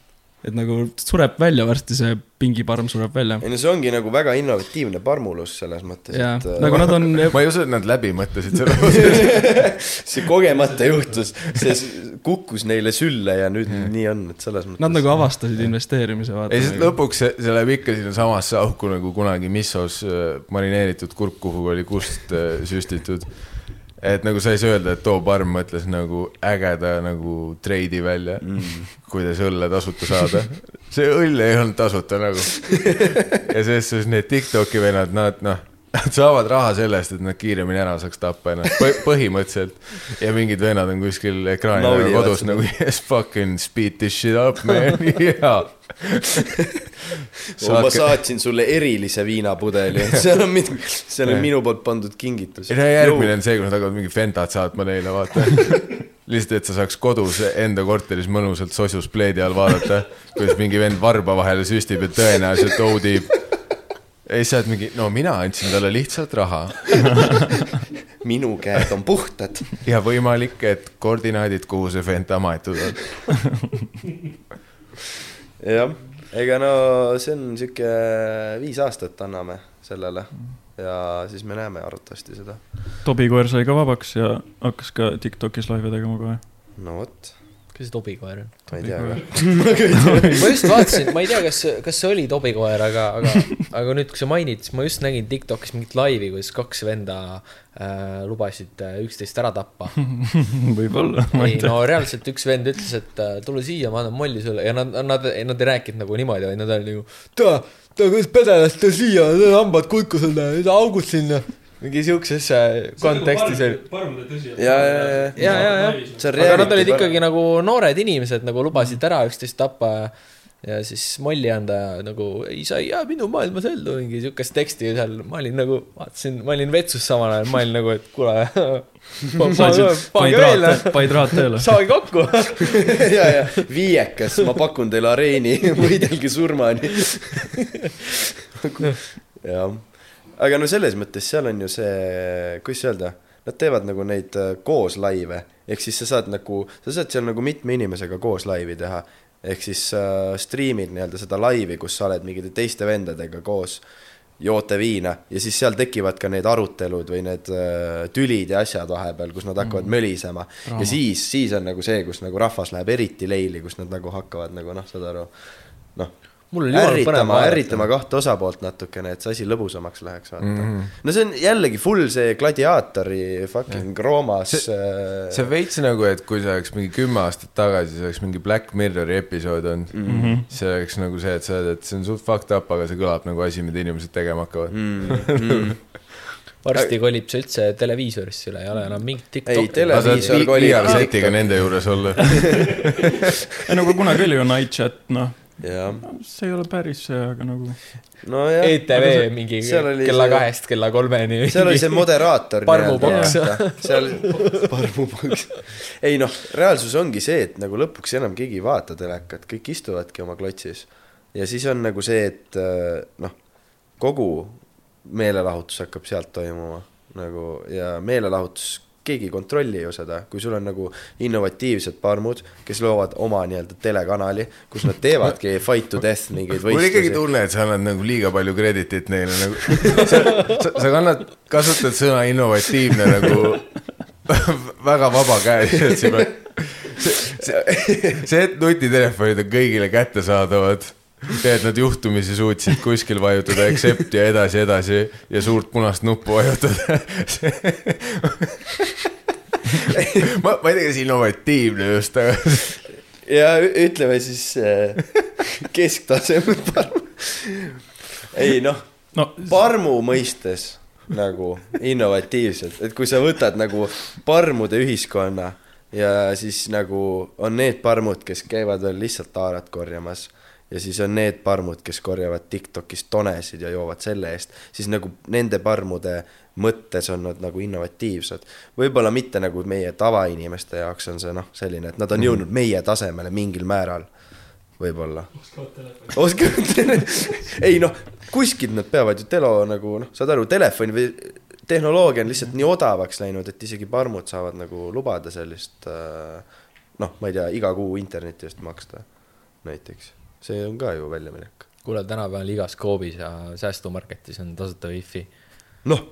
Et nagu sureb välja varsti see pingiparm sureb välja. ei no see ongi nagu väga innovatiivne parmulus selles mõttes, ja et äh, nagu nad on, [LAUGHS] ma ei usu, et nad läbi mõtlesid selle. [LAUGHS] see kogemata juhtus, see [LAUGHS] kukkus neile sülle ja nüüd nii on, et selles mõttes. nad nagu avastasid investeerimise vaata. ei, sest lõpuks see, see läheb ikka sinnasamasse auku nagu kunagi missos äh, marineeritud kurk, kuhu oli kust äh, süstitud. Et nagu sa ei saa öelda, et too parm mõtles nagu ägeda nagu treidi välja mm., kuidas õlle tasuta saada. see õll ei olnud tasuta nagu. [LAUGHS] ja selles suhtes need Tiktoki vennad, nad noh, nad [LAUGHS] saavad raha sellest, et nad kiiremini ära saaks tappa ennast Põ-, põhimõtteliselt. ja mingid vennad on kuskil ekraani taga Naudivad kodus seda. nagu yes fucking speed this shit up man, [LAUGHS] jaa. ma saatsin sulle erilise viinapudeli, [LAUGHS] seal on minu, seal on minu poolt pandud kingitus. järgmine on see, kui nad hakkavad mingi Fentat saatma neile, vaata. lihtsalt, et sa saaks kodus enda korteris mõnusalt sosus pleedi all vaadata, kuidas mingi vend varba vahele süstib ja tõenäoliselt OD-ib. Ja siis sa oled mingi, no mina andsin talle lihtsalt raha [LAUGHS] minu käed on puhtad. ja võimalik, et koordinaadid, kuhu see Fenta maetud on. [LAUGHS] jah, ega no see on sihuke viis aastat anname sellele ja siis me näeme arvatavasti seda. Tobi koer sai ka vabaks ja hakkas ka Tiktokis laive tegema kohe. no vot, kes see tobikoer on? ma ei tea ka. [LAUGHS] ma just vaatasin, ma ei tea, kas, kas see oli tobikoer, aga, aga, aga nüüd, kui sa mainid, siis ma just nägin Tiktokis mingit laivi, kuidas kaks venda äh, lubasid äh, üksteist ära tappa. [LAUGHS] võib-olla, ei no reaalselt üks vend ütles, et äh, tule siia, ma annan molli sulle ja nad, nad, nad ei rääkinud nagu niimoodi, vaid nad olid nagu, ta, ta kuidas pedelast ta siia, hambad kulkused, augud sinna. Mingi siukses äh, kontekstis oli. ja, ja, ja, ja, ja, ja, See on aga nad olid ikkagi nagu noored inimesed nagu lubasid ära üksteist tappa ja siis molli anda ja nagu ei, sa ei jää minu maailmas ellu, mingi siukest teksti seal, ma olin nagu, vaatasin, ma olin vetsus samal ajal, ma olin nagu, et kuule. [LAUGHS] panid raat, panid raat tööle. saage kokku. ja, ja viiekas, ma pakun teile areeni, [LAUGHS] võidelge surmani. jah, aga no selles mõttes seal on ju see, kuidas öelda, nad teevad nagu neid äh, koos laive, ehk siis sa saad nagu, sa saad seal nagu mitme inimesega koos laivi teha. ehk siis äh, striimid nii-öelda seda laivi, kus sa oled mingite teiste vendadega koos, joote viina ja siis seal tekivad ka need arutelud või need äh, tülid ja asjad vahepeal, kus nad hakkavad mm. mölisema. ja siis, siis on nagu see, kus nagu rahvas läheb eriti leili, kus nad nagu hakkavad nagu noh, saad aru, noh ärritama, ärritama kahte osapoolt natukene, et see asi lõbusamaks läheks, vaata mm. Mhm. -hmm. no see on jällegi full see gladiaatori fucking Roomas See- see, on veits nagu, et kui see oleks mingi kümme aastat tagasi, see oleks mingi Black Mirrori episood olnud mm. -hmm. see oleks nagu see, et sa oled, et see on suht fucked up, aga see kõlab nagu asi, mida inimesed tegema hakkavad mm. [LAUGHS] varsti kolib see üldse televiisorisse üle, ei ole enam mingit ei, Tiktoki. televiisor sa kolib nende juures olla. [LAUGHS] ei no aga kunagi oli ju Night Chat, noh, jah, see ei ole päris see, aga nagu nojah. ETV mingi seal oli kella see- kahest kella kolmeni. seal oli see moderaator. Parmuboks. seal, parmuboks. ei noh, reaalsus ongi see, et nagu lõpuks enam keegi ei vaata telekat, kõik istuvadki oma klotsis. ja siis on nagu see, et äh, noh, kogu meelelahutus hakkab sealt toimuma nagu ja meelelahutus, keegi ei kontrolli ju seda, kui sul on nagu innovatiivsed parmud, kes loovad oma nii-öelda telekanali, kus nad teevadki [LAUGHS] fight to death mingeid mul on ikkagi võistlusi. tunne, et sa annad nagu liiga palju kreditit neile nagu. sa, sa, sa kannad, kasutad sõna innovatiivne nagu [LAUGHS] väga vabakäeliselt siin. see, see, see, et nutitelefonid on kõigile kättesaadavad et nad juhtumisi suutsid kuskil vajutada accept ja edasi, edasi ja suurt punast nuppu vajutada. ma, ma ei tea, kas innovatiivne just, aga ja ütleme siis äh, kesktaseme parm. ei noh, no parmu mõistes nagu innovatiivselt, et kui sa võtad nagu parmude ühiskonna ja siis nagu on need parmud, kes käivad veel lihtsalt taarat korjamas ja siis on need parmud, kes korjavad Tiktokis tonesid ja joovad selle eest, siis nagu nende parmude mõttes on nad nagu innovatiivsed. võib-olla mitte nagu meie tavainimeste jaoks on see noh, selline, et nad on jõudnud meie tasemele mingil määral, võib-olla. oskavad tele-, [LAUGHS] ei noh, kuskilt nad peavad ju telo nagu noh, saad aru, telefoni või tehnoloogia on lihtsalt nii odavaks läinud, et isegi parmud saavad nagu lubada sellist äh, noh, ma ei tea, iga kuu interneti eest maksta näiteks. See on ka ju väljaminek. kuule, tänapäeval igas Coopis ja säästumarketis on tasuta wifi. noh,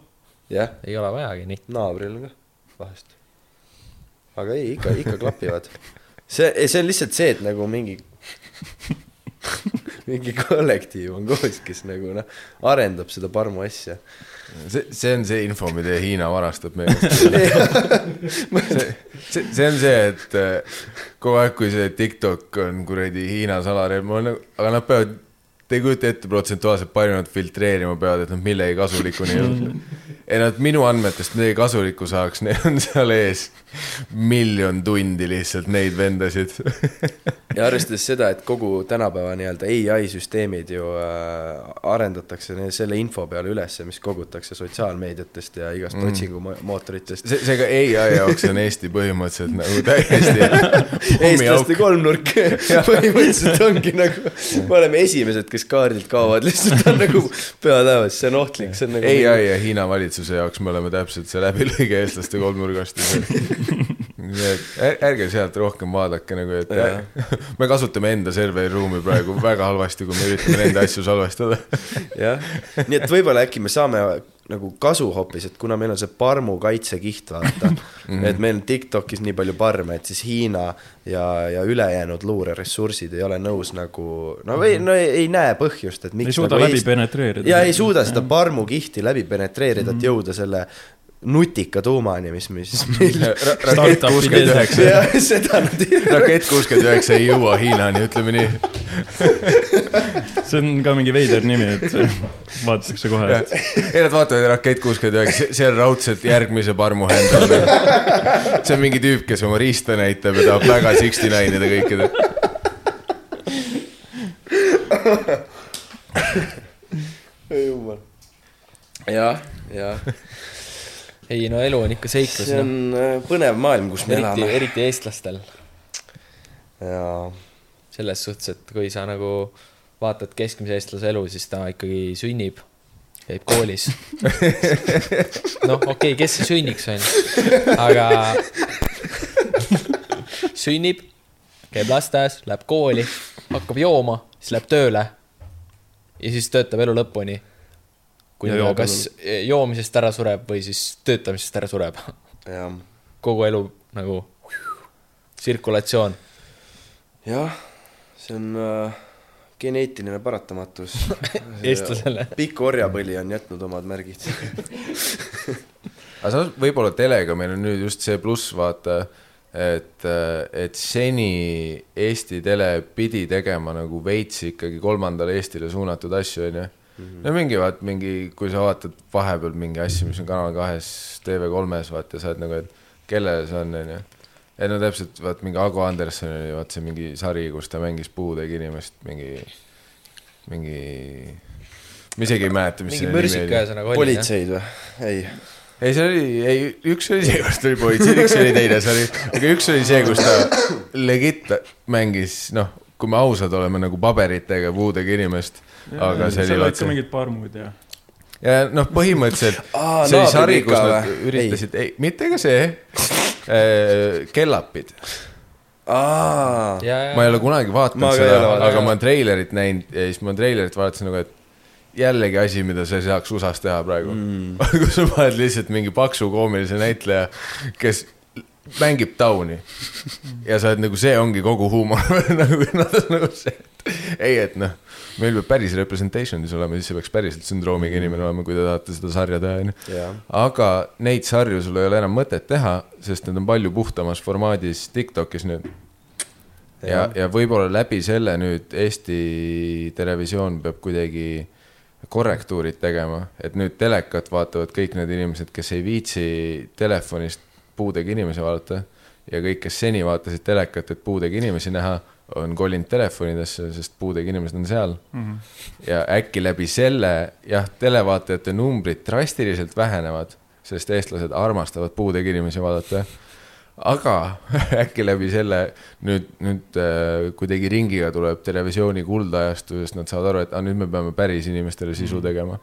jah, ei ole vajagi nii. naabril on ka vahest. aga ei, ikka, ikka klapivad. see, see on lihtsalt see, et nagu mingi [LAUGHS] mingi kollektiiv on koos, kes nagu noh, arendab seda parmu asja. see, see on see info, mida Hiina varastab meie käest. see, see, on see, et äh, kogu aeg, kui see TikTok on kuradi Hiina salarelv, ma olen nagu, aga nad peavad, te ei kujuta ette protsentuaalselt, palju nad filtreerima peavad, et nad millegi kasulikuni jõuda. ei [LAUGHS] nad minu andmetest midagi kasulikku saaks, neil on seal ees miljon tundi lihtsalt neid vendasid. [LAUGHS] ja arvestades seda, et kogu tänapäeva nii-öelda ai süsteemid ju äh, arendatakse selle info peale ülesse, mis kogutakse sotsiaalmeediatest ja igast mm. otsingumootoritest. see, seega ai jaoks on Eesti põhimõtteliselt nagu täiesti [LAUGHS] eestlaste kolmnurk põhimõtteliselt ongi nagu, me oleme esimesed, kes kaardilt kaovad, [LAUGHS] lihtsalt on nagu pea taevas, see on ohtlik, see on nagu ai ja Hiina valitsuse jaoks me oleme täpselt see läbilõige eestlaste kolmnurgast. [LAUGHS] ärge sealt rohkem vaadake nagu, et Jah. [LAUGHS] me kasutame enda serveriruumi praegu väga halvasti, kui me üritame nende [LAUGHS] asju salvestada. jah, nii et võib-olla äkki me saame nagu kasu hoopis, et kuna meil on see parmu kaitsekiht, vaata Mhm. et meil on Tiktokis nii palju parme, et siis Hiina ja, ja ülejäänud luureressursid ei ole nõus nagu no või no ei, ei näe põhjust, et miks ei suuda nagu läbi Eest- penetreerida. ja ei suuda seda parmukihti läbi penetreerida, et jõuda selle nutika tuumani, mis, mis meil [LAUGHS] rakett kuuskümmend üheksa, [LAUGHS] ja seda nad ei rakett kuuskümmend üheksa ei jõua Hiinani, ütleme nii. [LAUGHS] see on ka mingi veider nimi, et vaadatakse kohe, et ei, nad vaatavad rakett kuuskümmend üheksa, see on raudselt järgmise parmu händel. see on mingi tüüp, kes oma riista näitab ja tahab väga sixty nine ida kõikide. jumal. jah, jah, ei no elu on ikka seiklus, see noh. on äh, põnev maailm, kus me eriti, elame. eriti eestlastel. ja selles suhtes, et kui sa nagu vaatad keskmise eestlase elu, siis ta ikkagi sünnib, käib koolis. [LAUGHS] noh, okei okay,, kes see sünniks on, aga sünnib, käib lasteaias, läheb kooli, hakkab jooma, siis läheb tööle ja siis töötab elu lõpuni. Kuni ta kas joomisest ära sureb või siis töötamisest ära sureb. kogu elu nagu tsirkulatsioon. jah, see on äh, geneetiline paratamatus. [LAUGHS] Eestlasele. pikk orjapõli on jätnud omad märgid. [LAUGHS] aga samas võib-olla telega meil on nüüd just see pluss, vaata, et, et seni Eesti Tele pidi tegema nagu veits ikkagi kolmandale Eestile suunatud asju, onju. No mingi vaat mingi, kui sa vaatad vahepeal mingi asju, mis on Kanal kahes, TV3-s, vaata, sa oled nagu, et kellele see on, onju. ei no täpselt, vaat mingi Ago Anderson oli vaat see mingi sari, kus ta mängis puudega inimest, mingi, mingi, ma isegi ei mäleta, mis mingi selle mürsik nimi oli. ühesõnaga oli. politseid või? ei. ei, see oli, ei, üks oli see, kus ta oli politsei, üks oli teine sari, aga üks oli see, kus ta legit mängis, noh, kui me ausad oleme, nagu paberitega puudega inimest, aga see oli seal olid ka mingid paar muud ja. ja noh, põhimõtteliselt [LAUGHS] Aa, see oli sari, kus nad üritasid, ei, mitte ka see, kellapid. aa, ma ei ole kunagi vaadanud seda, aga ma olen treilerit näinud ja siis ma treilerit vaatasin nagu, et jällegi asi, mida sa ei saaks USA-s teha praegu mm. [LAUGHS] kus sa paned lihtsalt mingi paksu koomilise näitleja, kes mängib tauni ja sa oled nagu, see ongi kogu huumor [LAUGHS] nagu nad on nagu see, et ei, et noh, meil peab päris representation'is olema, siis see peaks päriselt sündroomiga inimene olema, kui te tahate seda sarja teha, onju. aga neid sarju sul ei ole enam mõtet teha, sest need on palju puhtamas formaadis Tiktokis nüüd. ja, ja võib-olla läbi selle nüüd Eesti Televisioon peab kuidagi korrektuurid tegema, et nüüd telekat vaatavad kõik need inimesed, kes ei viitsi telefonist puudega inimesi vaadata ja kõik, kes seni vaatasid telekat, et puudega inimesi näha, on kolinud telefonidesse, sest puudega inimesed on seal Mhm. ja äkki läbi selle jah, televaatajate numbrid drastiliselt vähenevad, sest eestlased armastavad puudega inimesi vaadata. aga [LAUGHS] äkki läbi selle nüüd, nüüd äh, kuidagi ringiga tuleb televisiooni kuldajastu, sest nad saavad aru, et ah, nüüd me peame päris inimestele sisu tegema.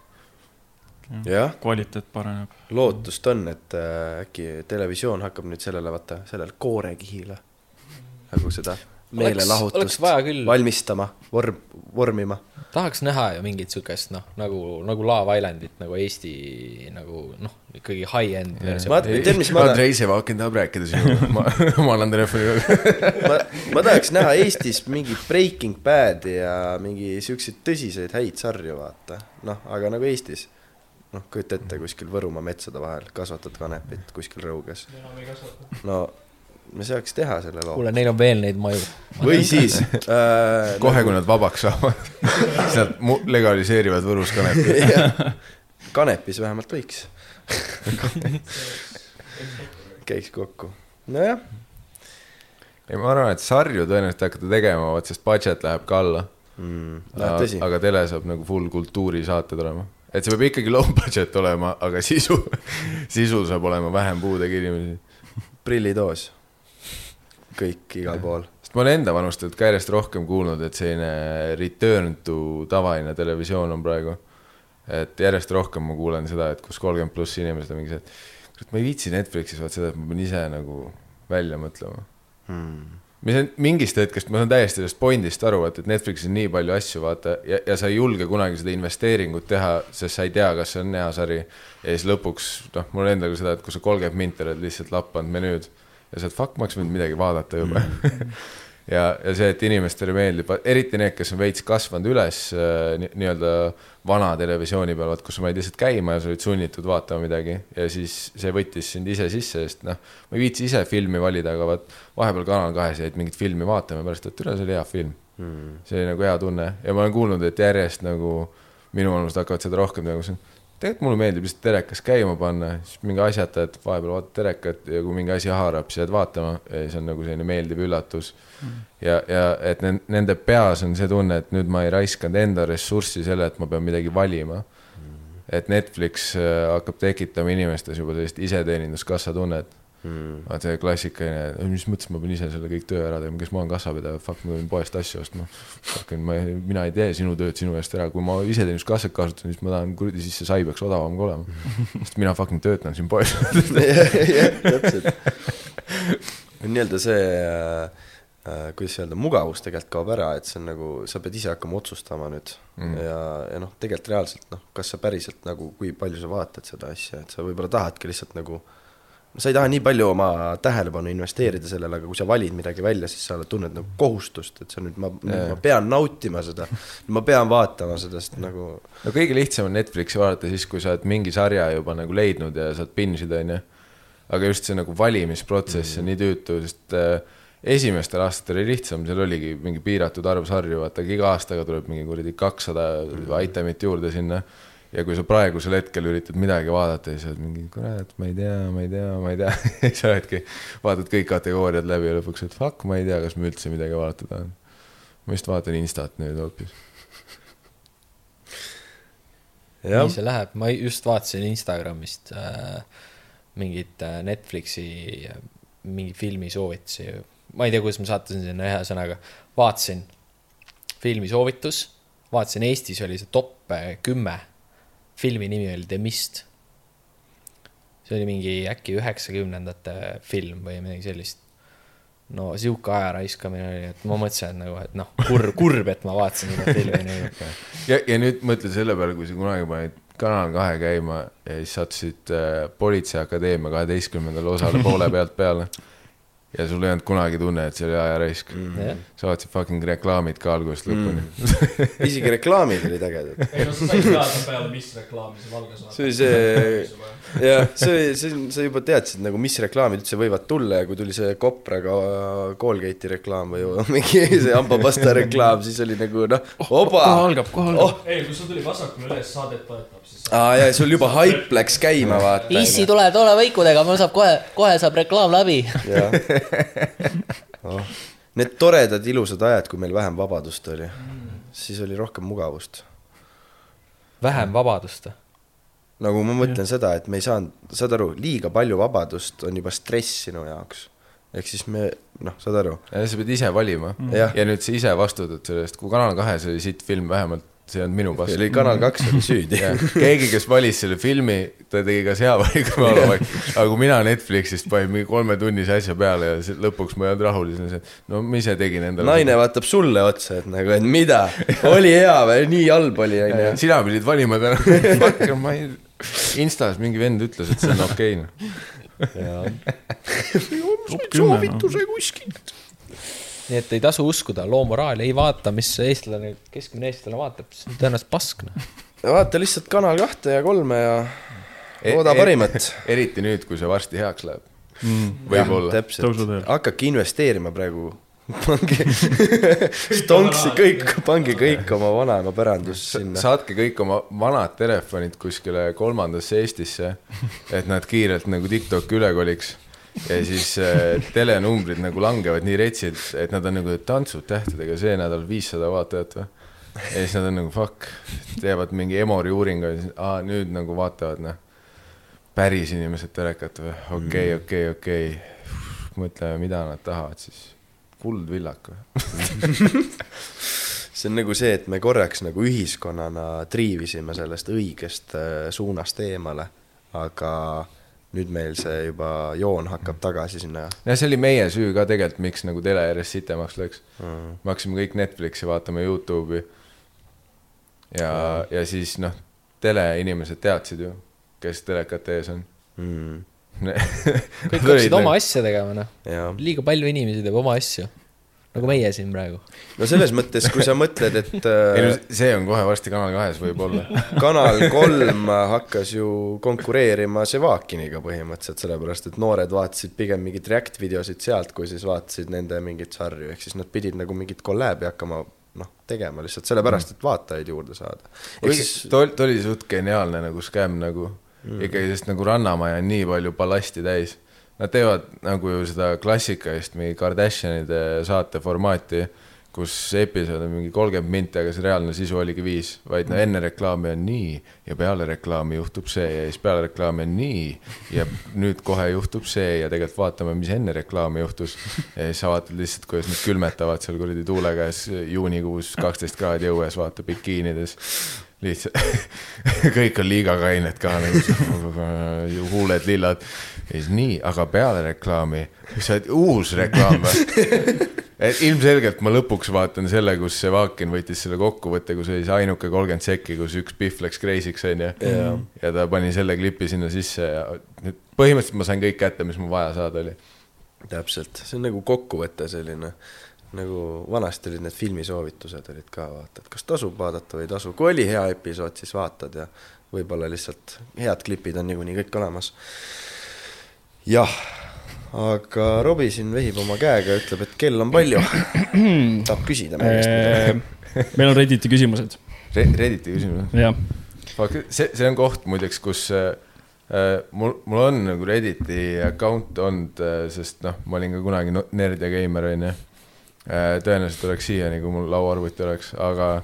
jah, kvaliteet paraneb. lootust on, et äh, äkki televisioon hakkab nüüd sellele, vaata, sellele koorekihile nagu seda meelelahutust vaja küll, valmistama, vorm, vormima. tahaks näha ju mingit siukest noh, nagu, nagu Love Islandit nagu Eesti nagu noh, ikkagi high-end versioon. Ma- tead, mis ma- Andrei Sevakin tahab rääkida sinuga, [LAUGHS] ma, ma annan telefoni. ma, ma tahaks näha Eestis mingi Breaking Bad'i ja mingi siukseid tõsiseid häid sarju, vaata. noh, aga nagu Eestis. noh, kujuta ette kuskil Võrumaa metsade vahel kasvatad kanepit kuskil Rõuges. no me saaks teha selle loo. kuule, neil on veel neid maju. või [LAUGHS] siis äh,. kohe, kui nad vabaks saavad, siis nad legaliseerivad Võrus kanepi. [LAUGHS] kanepis vähemalt võiks. [LAUGHS] käiks kokku. nojah, ei, ma arvan, et sarju tõenäoliselt hakata tegema, vot sest budget läheb ka alla mm, tõsi. aga tele saab nagu full kultuurisaated olema. et see peab ikkagi low budget olema, aga sisu, sisu saab olema vähem puudega inimesi. prillitoos. Kõik igal pool. sest ma olen enda vanustelt ka järjest rohkem kuulnud, et selline return to tavaline televisioon on praegu. et järjest rohkem ma kuulen seda, et kus kolmkümmend pluss inimesed on mingi see, et kurat, ma ei viitsi Netflixis vaat seda, et ma pean ise nagu välja mõtlema Hmm. mis on mingist hetkest, ma saan täiesti sellest point'ist aru, et, et Netflixis on nii palju asju, vaata, ja, ja sa ei julge kunagi seda investeeringut teha, sest sa ei tea, kas see on hea sari. ja siis lõpuks, noh, mul endal ka seda, et kui sa kolmkümmend minti oled lihtsalt lappanud menüüd ja sa oled, fuck, ma oleks võinud midagi vaadata juba [LAUGHS] ja, ja see, et inimestele meeldib, eriti need, kes on veits kasvanud üles äh, nii- nii-öelda vana televisiooni peal, vaat kus sa panid lihtsalt käima ja sa olid sunnitud vaatama midagi ja siis see võttis sind ise sisse, sest noh, ma ei viitsi ise filmi valida, aga vaat vahepeal Kanal kahes jäid mingit filmi vaatama, pärast, et üle see oli hea film. Hmm. see oli nagu hea tunne ja ma olen kuulnud, et järjest nagu minu vanused hakkavad seda rohkem tegema, see on tegelikult mulle meeldib lihtsalt telekas käima panna, siis mingi asjata, et vahepeal vaatad telekat ja kui mingi asi haarab, siis jääd vaatama siis on nagu selline meeldiv üllatus mm.. ja, ja et nen- nende peas on see tunne, et nüüd ma ei raiskanud enda ressurssi selle, et ma pean midagi valima mm.. et Netflix äh, hakkab tekitama inimestes juba sellist iseteeninduskassa tunnet Hmm. vaata see klassikaline, mis mõttes ma pean ise selle kõik töö ära tegema, kes ma olen kassapidaja, fuck, ma pean poest asju ostma. Fucking ma, mina ei tee sinu tööd sinu eest ära, kui ma iseteeninduskassat kasutan, siis ma tahan kuradi, siis see sai peaks odavam ka olema. [LAUGHS] sest mina fucking töötan siin poes. [LAUGHS] jah, täpselt. nii-öelda see äh,, äh, kuidas öelda, mugavus tegelikult kaob ära, et see on nagu, sa pead ise hakkama otsustama nüüd Mm. mm. ja, ja noh, tegelikult reaalselt noh, kas sa päriselt nagu, kui palju sa vaatad seda asja, et sa võib-olla tahadki lihtsalt nagu no sa ei taha nii palju oma tähelepanu investeerida sellele, aga kui sa valid midagi välja, siis sa tunned nagu kohustust, et sa nüüd, ma ma pean nautima seda, ma pean vaatama seda, sest nagu no kõige lihtsam on Netflixi vaadata siis, kui sa oled mingi sarja juba nagu leidnud ja saad binge ida, onju. aga just see nagu valimisprotsess on nii tüütu, sest äh, esimestel aastatel oli lihtsam, seal oligi mingi piiratud arv sarju, vaata, iga aastaga tuleb mingi kuradi kakssada itemit juurde sinna. Ja kui sa praegusel hetkel üritad midagi vaadata sa oled mingi kurat, ma ei tea, ma ei tea, ma ei tea. [LAUGHS] siis sa oledki, vaatad kõik kategooriad läbi ja lõpuks, et fuck, ma ei tea, kas ma üldse midagi vaadata tahan. ma vist vaatan Instat nüüd hoopis. nii, see läheb, ma just vaatasin Instagramist äh, mingit äh, Netflixi äh, mingi filmi soovitusi. ma ei tea, kuidas ma sattusin sinna, ühesõnaga vaatasin filmi soovitus, vaatasin Eestis oli see top äh, kümme, filmi nimi oli The Mist. see oli mingi äkki üheksakümnendate film või midagi sellist. no sihuke aja raiskamine oli, et ma mõtlesin et nagu, et noh, kurb, kurb, et ma vaatasin seda filmi nagu. [LAUGHS] ja, ja nüüd mõtle selle peale, kui sa kunagi panid Kanal kahe käima ja siis sattusid äh, Politseiakadeemia kaheteistkümnendale osale poole pealt peale. [LAUGHS] ja sul ei olnud kunagi tunne, et see oli ajaraisk mm.. jah, sa vaatasid fucking reklaamid ka algusest lõpuni Mm. mm.. isegi reklaamid olid ägedad. ei no sa said teada peale, mis reklaami see valges see oli see, jah, see oli, see, sa juba teadsid nagu, mis reklaamid üldse võivad tulla ja kui tuli see Kopraga Colgate'i reklaam või [LAUGHS] mingi see hambapasta reklaam, siis oli nagu noh, oba. algab, kohe algab. ei, kui sul tuli vasakule üles saadet toetab, siis aa ja sul juba haip läks käima, vaata. issi tuleb toole võikudega, mul saab kohe, kohe saab reklaam läbi. [LAUGHS] oh.. Need toredad ilusad ajad, kui meil vähem vabadust oli, siis oli rohkem mugavust. vähem vabadust. nagu ma mõtlen seda, et me ei saanud, saad aru, liiga palju vabadust on juba stress sinu jaoks. ehk siis me, noh, saad aru, ja sa pead ise valima jah, ja nüüd sa ise vastutad selle eest, kui Kanal kahes oli sitt film, vähemalt see on minu oli pask. Kanal kaks oli süüdi. keegi, kes valis selle filmi, ta tegi kas hea valiku või halva valiku, aga kui mina Netflixist panin mingi kolmetunnise asja peale ja see- lõpuks ma ei olnud rahul, siis ma ütlesin, et no ma ise tegin endale. naine vaatab sulle otsa, et nagu, et mida, oli hea või, nii halb oli, onju. sina pidid valima täna. [LAUGHS] Fuck, ma ei, Instas mingi vend ütles, et see on okei okay,. soovituse kuskilt. Nii et ei tasu uskuda, loo moraali ei vaata, mis eestlane, keskmine eestlane vaatab, see on tõenäoliselt pask, noh. vaata lihtsalt Kanal kahte ja kolme ja E- looda parimat. [LAUGHS] eriti nüüd, kui see varsti heaks läheb mm,. võib-olla. täpselt hakake investeerima praegu. [LAUGHS] pange, [LAUGHS] stonksi kõik, pange kõik oma vanaema pärandusse sinna. saatke kõik oma vanad telefonid kuskile kolmandasse Eestisse, et nad kiirelt nagu TikTok'i üle koliks. Ja siis äh, telenumbrid nagu langevad nii retsilt, et nad on nagu tantsud tähtedega see nädal viissada vaatajat või. ja siis nad on nagu fuck, teevad mingi Emori uuringu ja siis aa, nüüd nagu vaatavad noh, päris inimesed telekat või, okei, okei, okei. mõtleme, mida nad tahavad siis, kuldvillak või? [LAUGHS] see on nagu see, et me korraks nagu ühiskonnana triivisime sellest õigest äh, suunast eemale, aga nüüd meil see juba joon hakkab tagasi sinna. no see oli meie süü ka tegelikult, miks nagu tele järjest sitemaks läks mm.. me hakkasime kõik Netflixi vaatama, Youtube'i. ja mm., ja siis noh, teleinimesed teadsid ju, kes telekat ees on. Mm. [LAUGHS] kõik hakkasid oma asja tegema, noh. liiga palju inimesi teeb oma asju. Nagu meie siin praegu. no selles mõttes, kui sa mõtled, et [LAUGHS] ei no see on kohe varsti Kanal kahes võib-olla. [LAUGHS] Kanal kolm hakkas ju konkureerima Sevakiniga põhimõtteliselt, sellepärast et noored vaatasid pigem mingeid React videosid sealt, kui siis vaatasid nende mingeid sarju, ehk siis nad pidid nagu mingit kolläbi hakkama noh, tegema lihtsalt sellepärast, et vaatajaid juurde saada. siis ta oli, ta oli suht geniaalne nagu skäm nagu mm. ikkagi, sest nagu Rannamaja on nii palju ballasti täis. Nad teevad nagu ju seda klassikalist mingi Kardashianide saate formaati, kus episood on mingi kolmkümmend minti, aga see reaalne sisu oligi viis, vaid no enne reklaami on nii ja peale reklaami juhtub see ja siis peale reklaami on nii ja nüüd kohe juhtub see ja tegelikult vaatame, mis enne reklaami juhtus. ja siis sa vaatad lihtsalt, kuidas nad külmetavad seal kuradi tuule käes juunikuus kaksteist kraadi õues, vaata bikiinides. Lihtsalt [LAUGHS] kõik on liiga kained ka nagu [LAUGHS] huuled lillad ja siis nii, aga peale reklaami, sa oled uus reklaam või? [LAUGHS] et ilmselgelt ma lõpuks vaatan selle, kus see Vaakin võttis selle kokkuvõtte, kus oli see ainuke kolmkümmend sekki, kus üks Pihv läks crazy'ks onju. ja ta pani selle klipi sinna sisse ja nüüd põhimõtteliselt ma sain kõik kätte, mis mul vaja saada oli. täpselt, see on nagu kokkuvõte selline, nagu vanasti olid need filmisoovitused olid ka vaata, et kas tasub vaadata või ei tasu, kui oli hea episood, siis vaatad ja võib-olla lihtsalt head klipid on niikuinii kõik olemas. jah, aga Robbie siin vehib oma käega ja ütleb, et kell on palju. [CLEARS THROAT] tahab küsida meie käest midagi. meil on Redditi küsimused, Redditi küsimus, jah. see, see on koht muideks, kus äh, äh, mul, mul on nagu Redditi account olnud äh,, sest noh, ma olin ka kunagi nerd ja geimer onju äh,. tõenäoliselt oleks siiani, kui mul lauaarvuti oleks, aga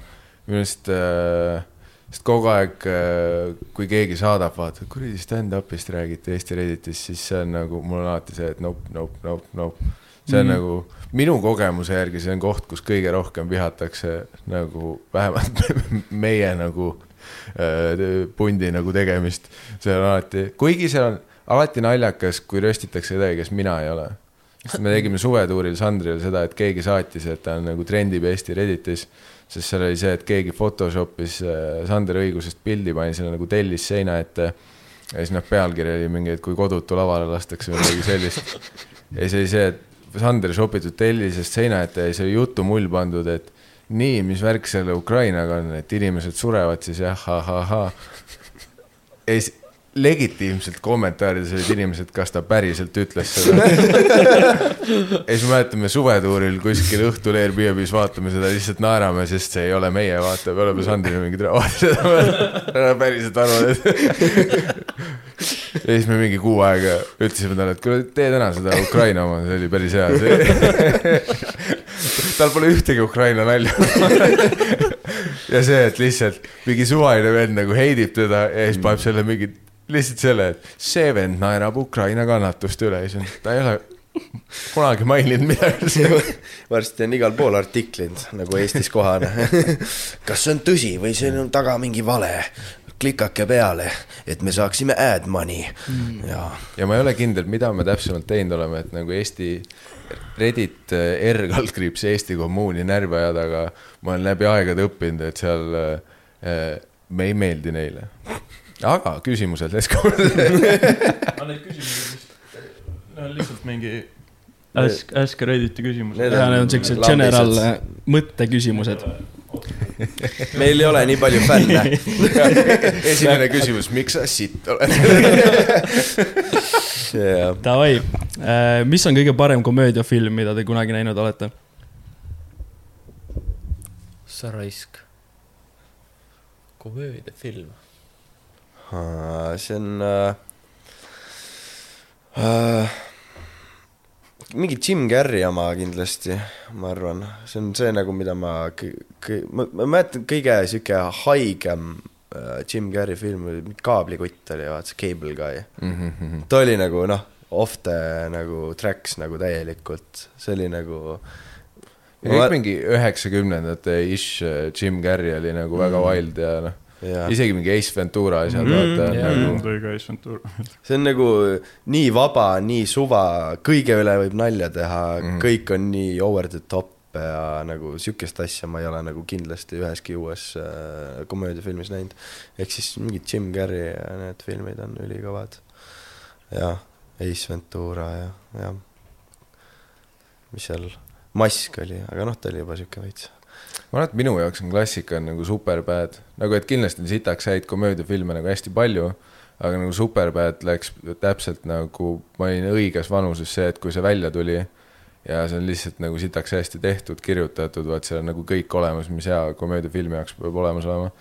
minu arust äh, sest kogu aeg, kui keegi saadab, vaata, kuradi stand-up'ist räägite Eesti Redditis, siis see on nagu, mul on alati see, et nope, nope, nope, nope. see on mm. Mhm. nagu minu kogemuse järgi see on koht, kus kõige rohkem vihatakse nagu vähemalt [LAUGHS] meie nagu äh, pundi nagu tegemist. see on alati, kuigi see on alati naljakas, kui röstitakse kedagi, kes mina ei ole. Sest me tegime suvetuuril Sandrile seda, et keegi saatis, et ta on nagu trendib Eesti Redditis, sest seal oli see, et keegi Photoshopis äh, Sander õigusest pildi pani sinna nagu tellis seina ette. ja siis noh, pealkiri oli mingi, et kui kodutu lavale lastakse või midagi sellist. ja siis oli see, et Sander sopitud tellisest seina ette ja siis oli jutumull pandud, et nii, mis värk selle Ukrainaga on, et inimesed surevad siis jah, ahahhaa. ja siis legitiimselt kommentaarides olid inimesed, kas ta päriselt ütles seda. [LAUGHS] ja siis mäletame suvetuuril kuskil õhtul Airbnb's vaatame seda, lihtsalt naerame, sest see ei ole meie, vaata, me oleme Sandrile mingid, [LAUGHS] vaata seda, päriselt arvad, et. [LAUGHS] ja siis me mingi kuu aega ütlesime talle, et kuule, tee täna seda Ukraina oma, see oli päris hea. tal pole ühtegi Ukraina nalja. ja see, et lihtsalt mingi suvaline vend nagu heidib teda ja siis paneb selle mingi, lihtsalt selle, et see vend naerab Ukraina kannatuste üle siis on, ta ei ole kunagi maininud midagi. [LAUGHS] varsti on igal pool artiklid nagu Eestis kohane. [LAUGHS] kas see on tõsi või see on taga mingi vale? klikake peale, et me saaksime ad money mm. ja ja ma ei ole kindel, mida me täpsemalt teinud oleme, et nagu Eesti Reddit äh, R kaldkriips Eesti kommuuni närvi ajada, aga ma olen läbi aegade õppinud, et seal äh, me ei meeldi neile. Aga küsimused, let's go. [LAUGHS] aga need küsimused vist, on lihtsalt mingi Ask, Ask Redditi küsimused ja need on siuksed general äh, mõtteküsimused. [LAUGHS] meil ei ole nii palju fänne. [LAUGHS] esimene küsimus, miks sa sitt oled? Yeah. Davai, mis on kõige parem komöödiafilm, mida te kunagi näinud olete? sa raisk. komöödiafilm. See on äh, äh, mingi Jim Carrey oma kindlasti, ma arvan, see on see nagu, mida ma, ma, ma mäletan kõige sihuke haigem äh, Jim Carrey film kaablikutt oli, vaata see Cable Guy. ta oli nagu noh, off the nagu tracks nagu täielikult, see oli nagu. kõik mingi üheksakümnendate ish äh, Jim Carrey oli nagu väga Mm. wild ja noh, ja isegi mingi Ace Ventura asjad Mm, vaata jaa. nagu tõi ka Ace Ventura. [LAUGHS] see on nagu nii vaba, nii suva, kõige üle võib nalja teha mm, Mhm. -hmm. kõik on nii over the top ja nagu sihukest asja ma ei ole nagu kindlasti üheski uues äh, komöödiafilmis näinud. ehk siis mingid Jim Carrey ja need filmid on ülikõvad. jah, Ace Ventura ja, jah. mis seal, Mask oli, aga noh, ta oli juba sihuke veits. Ma arvan, et minu jaoks on klassika on nagu Superbad, nagu et kindlasti on sitaks häid komöödiafilme nagu hästi palju, aga nagu Superbad läks täpselt nagu, ma olin õiges vanuses see, et kui see välja tuli ja see on lihtsalt nagu sitaks hästi tehtud, kirjutatud, vaat seal on nagu kõik olemas, mis hea komöödiafilmi jaoks peab olemas olema.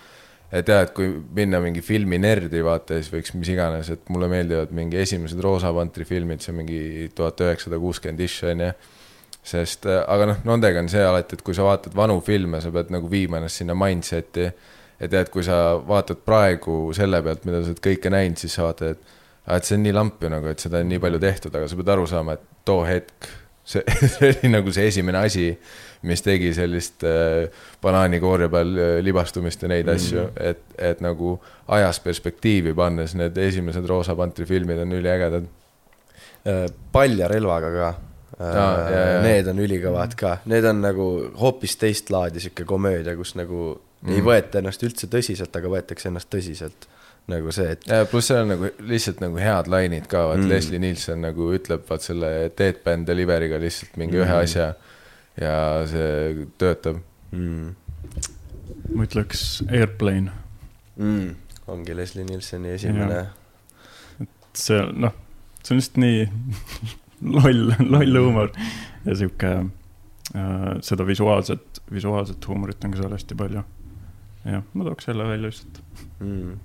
et jah, et kui minna mingi filmi nerdi vaata, siis võiks mis iganes, et mulle meeldivad mingi esimesed Roosa Pantri filmid, see on mingi tuhat üheksasada kuuskümmend ish on ju sest, aga noh, nendega on see alati, et kui sa vaatad vanu filme, sa pead nagu viima ennast sinna mindset'i. ja tead, kui sa vaatad praegu selle pealt, mida sa oled kõike näinud, siis sa vaatad, et, et see on nii lamp ju nagu, et seda on nii palju tehtud, aga sa pead aru saama, et too hetk, see, [LAUGHS] see oli nagu see esimene asi, mis tegi sellist äh, banaanikoorja peal äh, libastumist ja neid mm. asju, et, et nagu ajas perspektiivi pannes need esimesed Roosa Pantri filmid on üliägedad. Äh, palja relvaga ka. Need on ülikõvad ka, need on nagu hoopis teist laadi sihuke komöödia, kus nagu mm. ei Mhm. võeta ennast üldse tõsiselt, aga võetakse ennast tõsiselt. nagu see, et ja pluss seal on nagu lihtsalt nagu head lainid ka, vaat Mm. Leslie Nielsen nagu ütleb vaat selle deadpan delivery'ga lihtsalt mingi mm. ühe Mm. asja ja see töötab. mm, ma ütleks Airplane, mm, ongi Leslie Nielseni esimene. see on noh, see on lihtsalt nii [LAUGHS] loll, loll huumor ja sihuke äh,, seda visuaalset, visuaalset huumorit on ka seal hästi palju. jah, ma tooks selle välja lihtsalt. mm..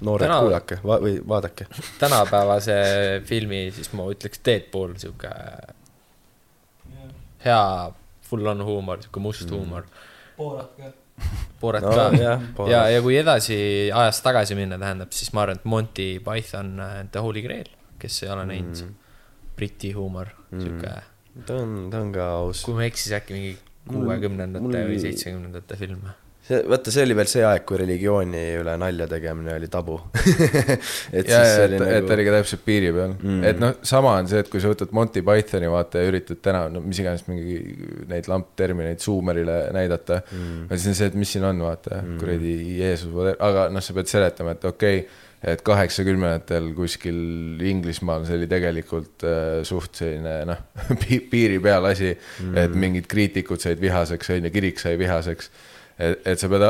noored Täna- kuulake va või vaadake. tänapäevase filmi, siis ma ütleks Deadpool, sihuke hea full on huumor, sihuke must mm. huumor. Borat no ka jah, ja, ja kui edasi ajas tagasi minna, tähendab, siis ma arvan, et Monty Python äh, The Holy Grail, kes ei ole näinud mm., Briti huumor mm., sihuke, ta on, ta on ka aus. kui ma ei eksi, siis äkki mingi kuuekümnendate mul- või seitsmekümnendate film. see, vaata, see oli veel see aeg, kui religiooni üle nalja tegemine oli tabu. [LAUGHS] et ja, ja, et, nagu... et ta oli ka täpselt piiri peal mm.. et noh, sama on see, et kui sa võtad Monty Pythoni vaata ja üritad täna, no mis iganes mingi neid lamptermineid Zoomerile näidata mm.. siis on see, et mis siin on, vaata mm., kuradi Jeesus, aga noh, sa pead seletama, et okei okay,, et kaheksakümnendatel kuskil Inglismaal see oli tegelikult äh, suht selline noh, [LAUGHS] piiri peal asi mm., et mingid kriitikud said vihaseks, on ju, kirik sai vihaseks. et, et sa pead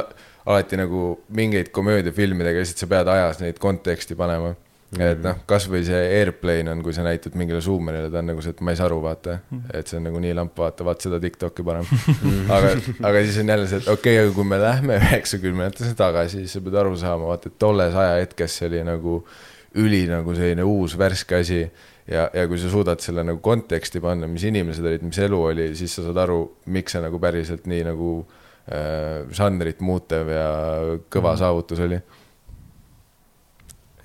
alati nagu mingeid komöödiafilmidega lihtsalt sa pead ajas neid konteksti panema. Et noh, kasvõi see Airplane on, kui sa näitad mingile Zoomerile, ta on nagu see, et ma ei saa aru, vaata. et see on nagu nii lamp, vaata, vaata seda Tiktoki parem. aga, aga siis on jälle see, et okei okay,, aga kui me lähme [LAUGHS] üheksakümnendatesse tagasi, siis sa pead aru saama, vaata, et tolles ajahetkes see oli nagu üli nagu selline uus värske asi ja, ja kui sa suudad selle nagu konteksti panna, mis inimesed olid, mis elu oli, siis sa saad aru, miks see nagu päriselt nii nagu äh, žanrit muutev ja kõva mm. saavutus oli.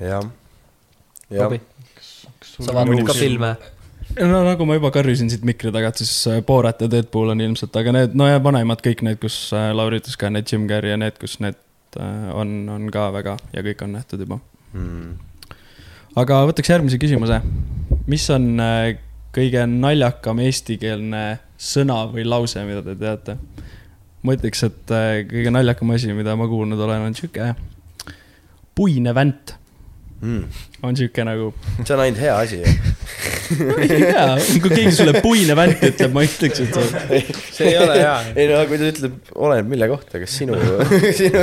jah, jah Robbie, sa vaatad ka filme? no nagu ma juba karjusin siit mikri tagant, siis äh, Borat ja Deadpool on ilmselt, aga need, no ja vanemad kõik need, kus äh, Lauri ütles ka, need Jim Carrey ja need, kus need äh, on, on ka väga ja kõik on nähtud juba. mm.. aga võtaks järgmise küsimuse. mis on äh, kõige naljakam eestikeelne sõna või lause, mida te teate? ma ütleks, et äh, kõige naljakam asi, mida ma kuulnud olen, on sihuke puine vänt Mm. on sihuke nagu, see on ainult hea asi ju. ei tea, kui keegi sulle puine vänt ütleb, ma ütleks, et see see ei ole hea. ei no kui ta ütleb, oleneb mille kohta, kas sinu, [LAUGHS] sinu,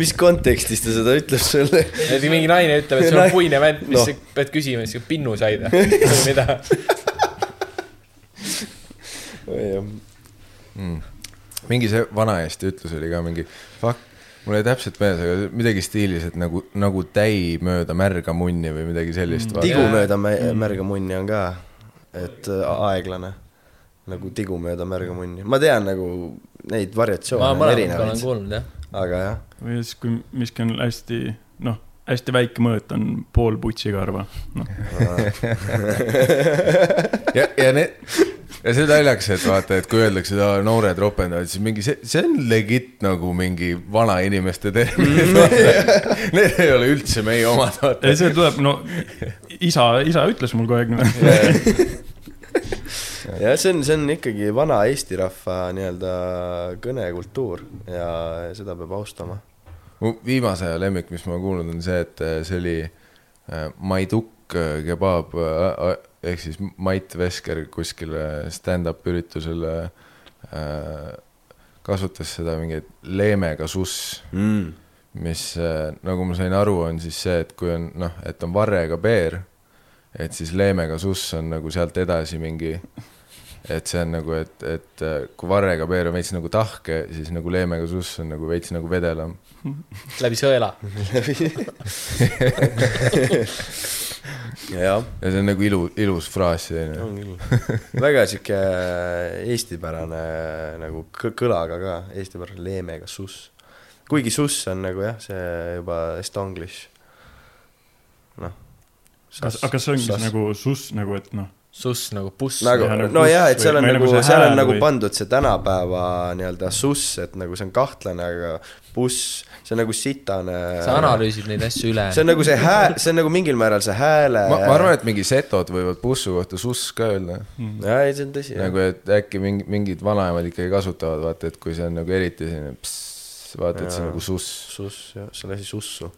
mis kontekstis ta seda ütleb sulle. et mingi naine ütleb, et sul on puine vänt, mis Noh. sa pead küsima, siis pinnu said või mida. mm.. mingi see vanaeesti ütlus oli ka mingi, fuck, mul jäi täpselt meeles, aga midagi stiilis, et nagu, nagu täi mööda märga munni või midagi sellist mm.. tigu mööda mä- märga munni on ka, et äh, aeglane. nagu tigu mööda märga munni, ma tean nagu neid variatsioone on mõlemat olen erinevaid, kuulnud jah. aga jah, või siis, kui miski on hästi, noh, hästi väike mõõt on pool putsikarva, noh. ja, ja need, ja see naljakas, et vaata, et kui öeldakse, et noored ropendavad, siis mingi see, see on legit nagu mingi vanainimeste termin. [LAUGHS] Need ei ole üldse meie omad, ei, see tuleb, no isa, isa ütles mul kogu aeg niimoodi. [LAUGHS] ja see on, see on ikkagi vana eesti rahva nii-öelda kõnekultuur ja seda peab austama. mu viimase aja lemmik, mis ma kuulnud, on see, et see oli äh, Maidukk äh, kebaab äh, äh, ehk siis Mait Vesker kuskil äh, stand-up üritusel äh, kasutas seda mingit leemega suss, Mm. mis äh, nagu ma sain aru, on siis see, et kui on noh, et on varrega peer, et siis leemega suss on nagu sealt edasi mingi et see on nagu, et, et äh, kui varrega peer on veits nagu tahke, siis nagu leemega suss on nagu veits nagu vedelam. [LAUGHS] läbi sõela. [LAUGHS] ja see on nagu ilu, ilus fraas selline. on küll. väga sihuke eestipärane nagu kõ- kõlaga ka, eestipärane leemega suss. kuigi suss on nagu jah, see juba estonglish. noh. aga kas see ongi siis nagu suss nagu, et noh, suss nagu buss nagu nagu no buss jaa, et seal või- on või nagu nagu, seal on hääl nagu või- pandud see tänapäeva nii-öelda suss, et nagu see on kahtlane, aga buss, see on nagu sitane. sa analüüsid neid asju üle. see on nagu see hääl, see on nagu mingil määral see hääle. ma, arvan, et mingi setod võivad bussu kohta suss ka öelda. jaa, ei, see on tõsi. nagu, et äkki mingi, mingid vanaemad ikkagi kasutavad, vaata, et kui see on nagu eriti selline pss, vaata, et see on nagu suss. suss, jah, see lasi sussu.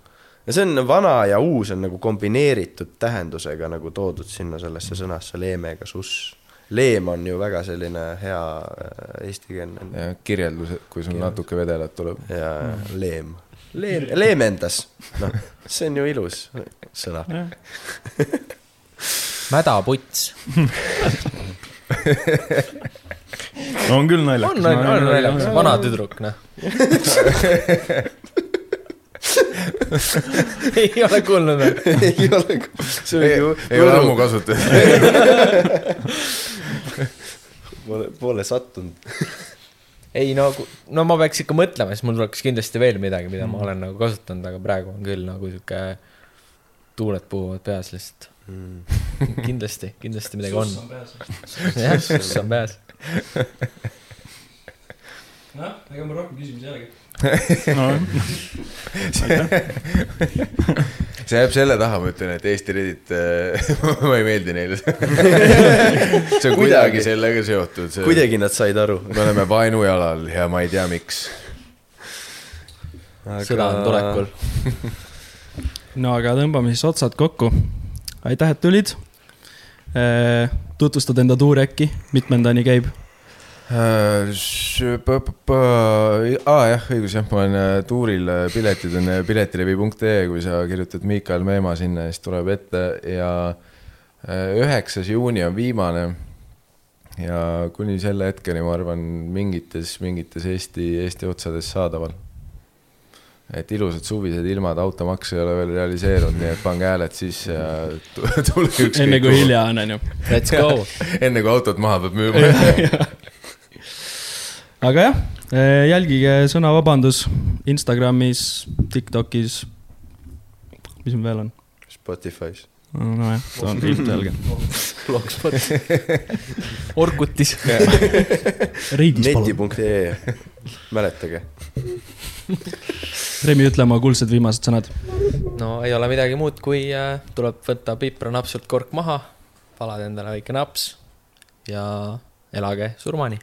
Ja see on vana ja uus on nagu kombineeritud tähendusega nagu toodud sinna sellesse sõnasse leemega suss. leem on ju väga selline hea äh, eestikeelne ja kirjeldus, et kui sul natuke vedelat tuleb. ja leem, leem, leemendas, noh, see on ju ilus sõna. [LAUGHS] mädaputs. on küll naljakas. on, on, on naljakas, vana tüdruk, noh. [LAUGHS] ei ole kuulnud veel. ei ole, see oli ei ju ei ole ammu kasutatud. Pole, pole sattunud. ei no, no ma peaks ikka mõtlema, siis mul tuleks kindlasti veel midagi, mida ma olen nagu kasutanud, aga praegu on küll nagu sihuke tuuled puhuvad peas lihtsalt. [LAUGHS] kindlasti, kindlasti midagi on. [LAUGHS] jah, suss on peas. [LAUGHS] noh, ega mul rohkem küsimusi ei olegi. See jääb selle taha, ma ütlen, et Eesti Reddit, [LAUGHS] ma ei meeldi neile. [LAUGHS] see on kuidagi Kuidagi. sellega seotud. kuidagi nad said aru. me oleme vaenujalal ja ma ei tea, miks. sõda on tulekul. [LAUGHS] no aga tõmbame siis otsad kokku. aitäh, et tulid. tutvustad enda tuuri äkki, mitmendani käib? Aa jah, õigus jah, ma olen äh, tuuril, piletid on äh, piletilevi.ee, kui sa kirjutad Miikael Meemaa sinna, siis tuleb ette ja äh, üheksas juuni on viimane. ja kuni selle hetkeni, ma arvan, mingites, mingites Eesti, Eesti otsades saadaval. et ilusad suvised ilmad, automaks ei ole veel realiseerunud, nii et pange hääled sisse ja [LAUGHS] tu- tulge ükskõik. enne kui. hilja on, onju. Let's go. [LAUGHS] enne kui autot maha peab müüma. [LAUGHS] aga jah, jälgige sõna vabandus Instagramis, Tiktokis. mis meil veel on? Spotify's. nojah, see on ilmselge. Blogspot. Orkutis. Neti.ee, mäletage. Remi, ütle oma kuldsed viimased sõnad. no ei ole midagi muud, kui äh, tuleb võtta pipranapsult kork maha, valada endale väike naps ja elage surmani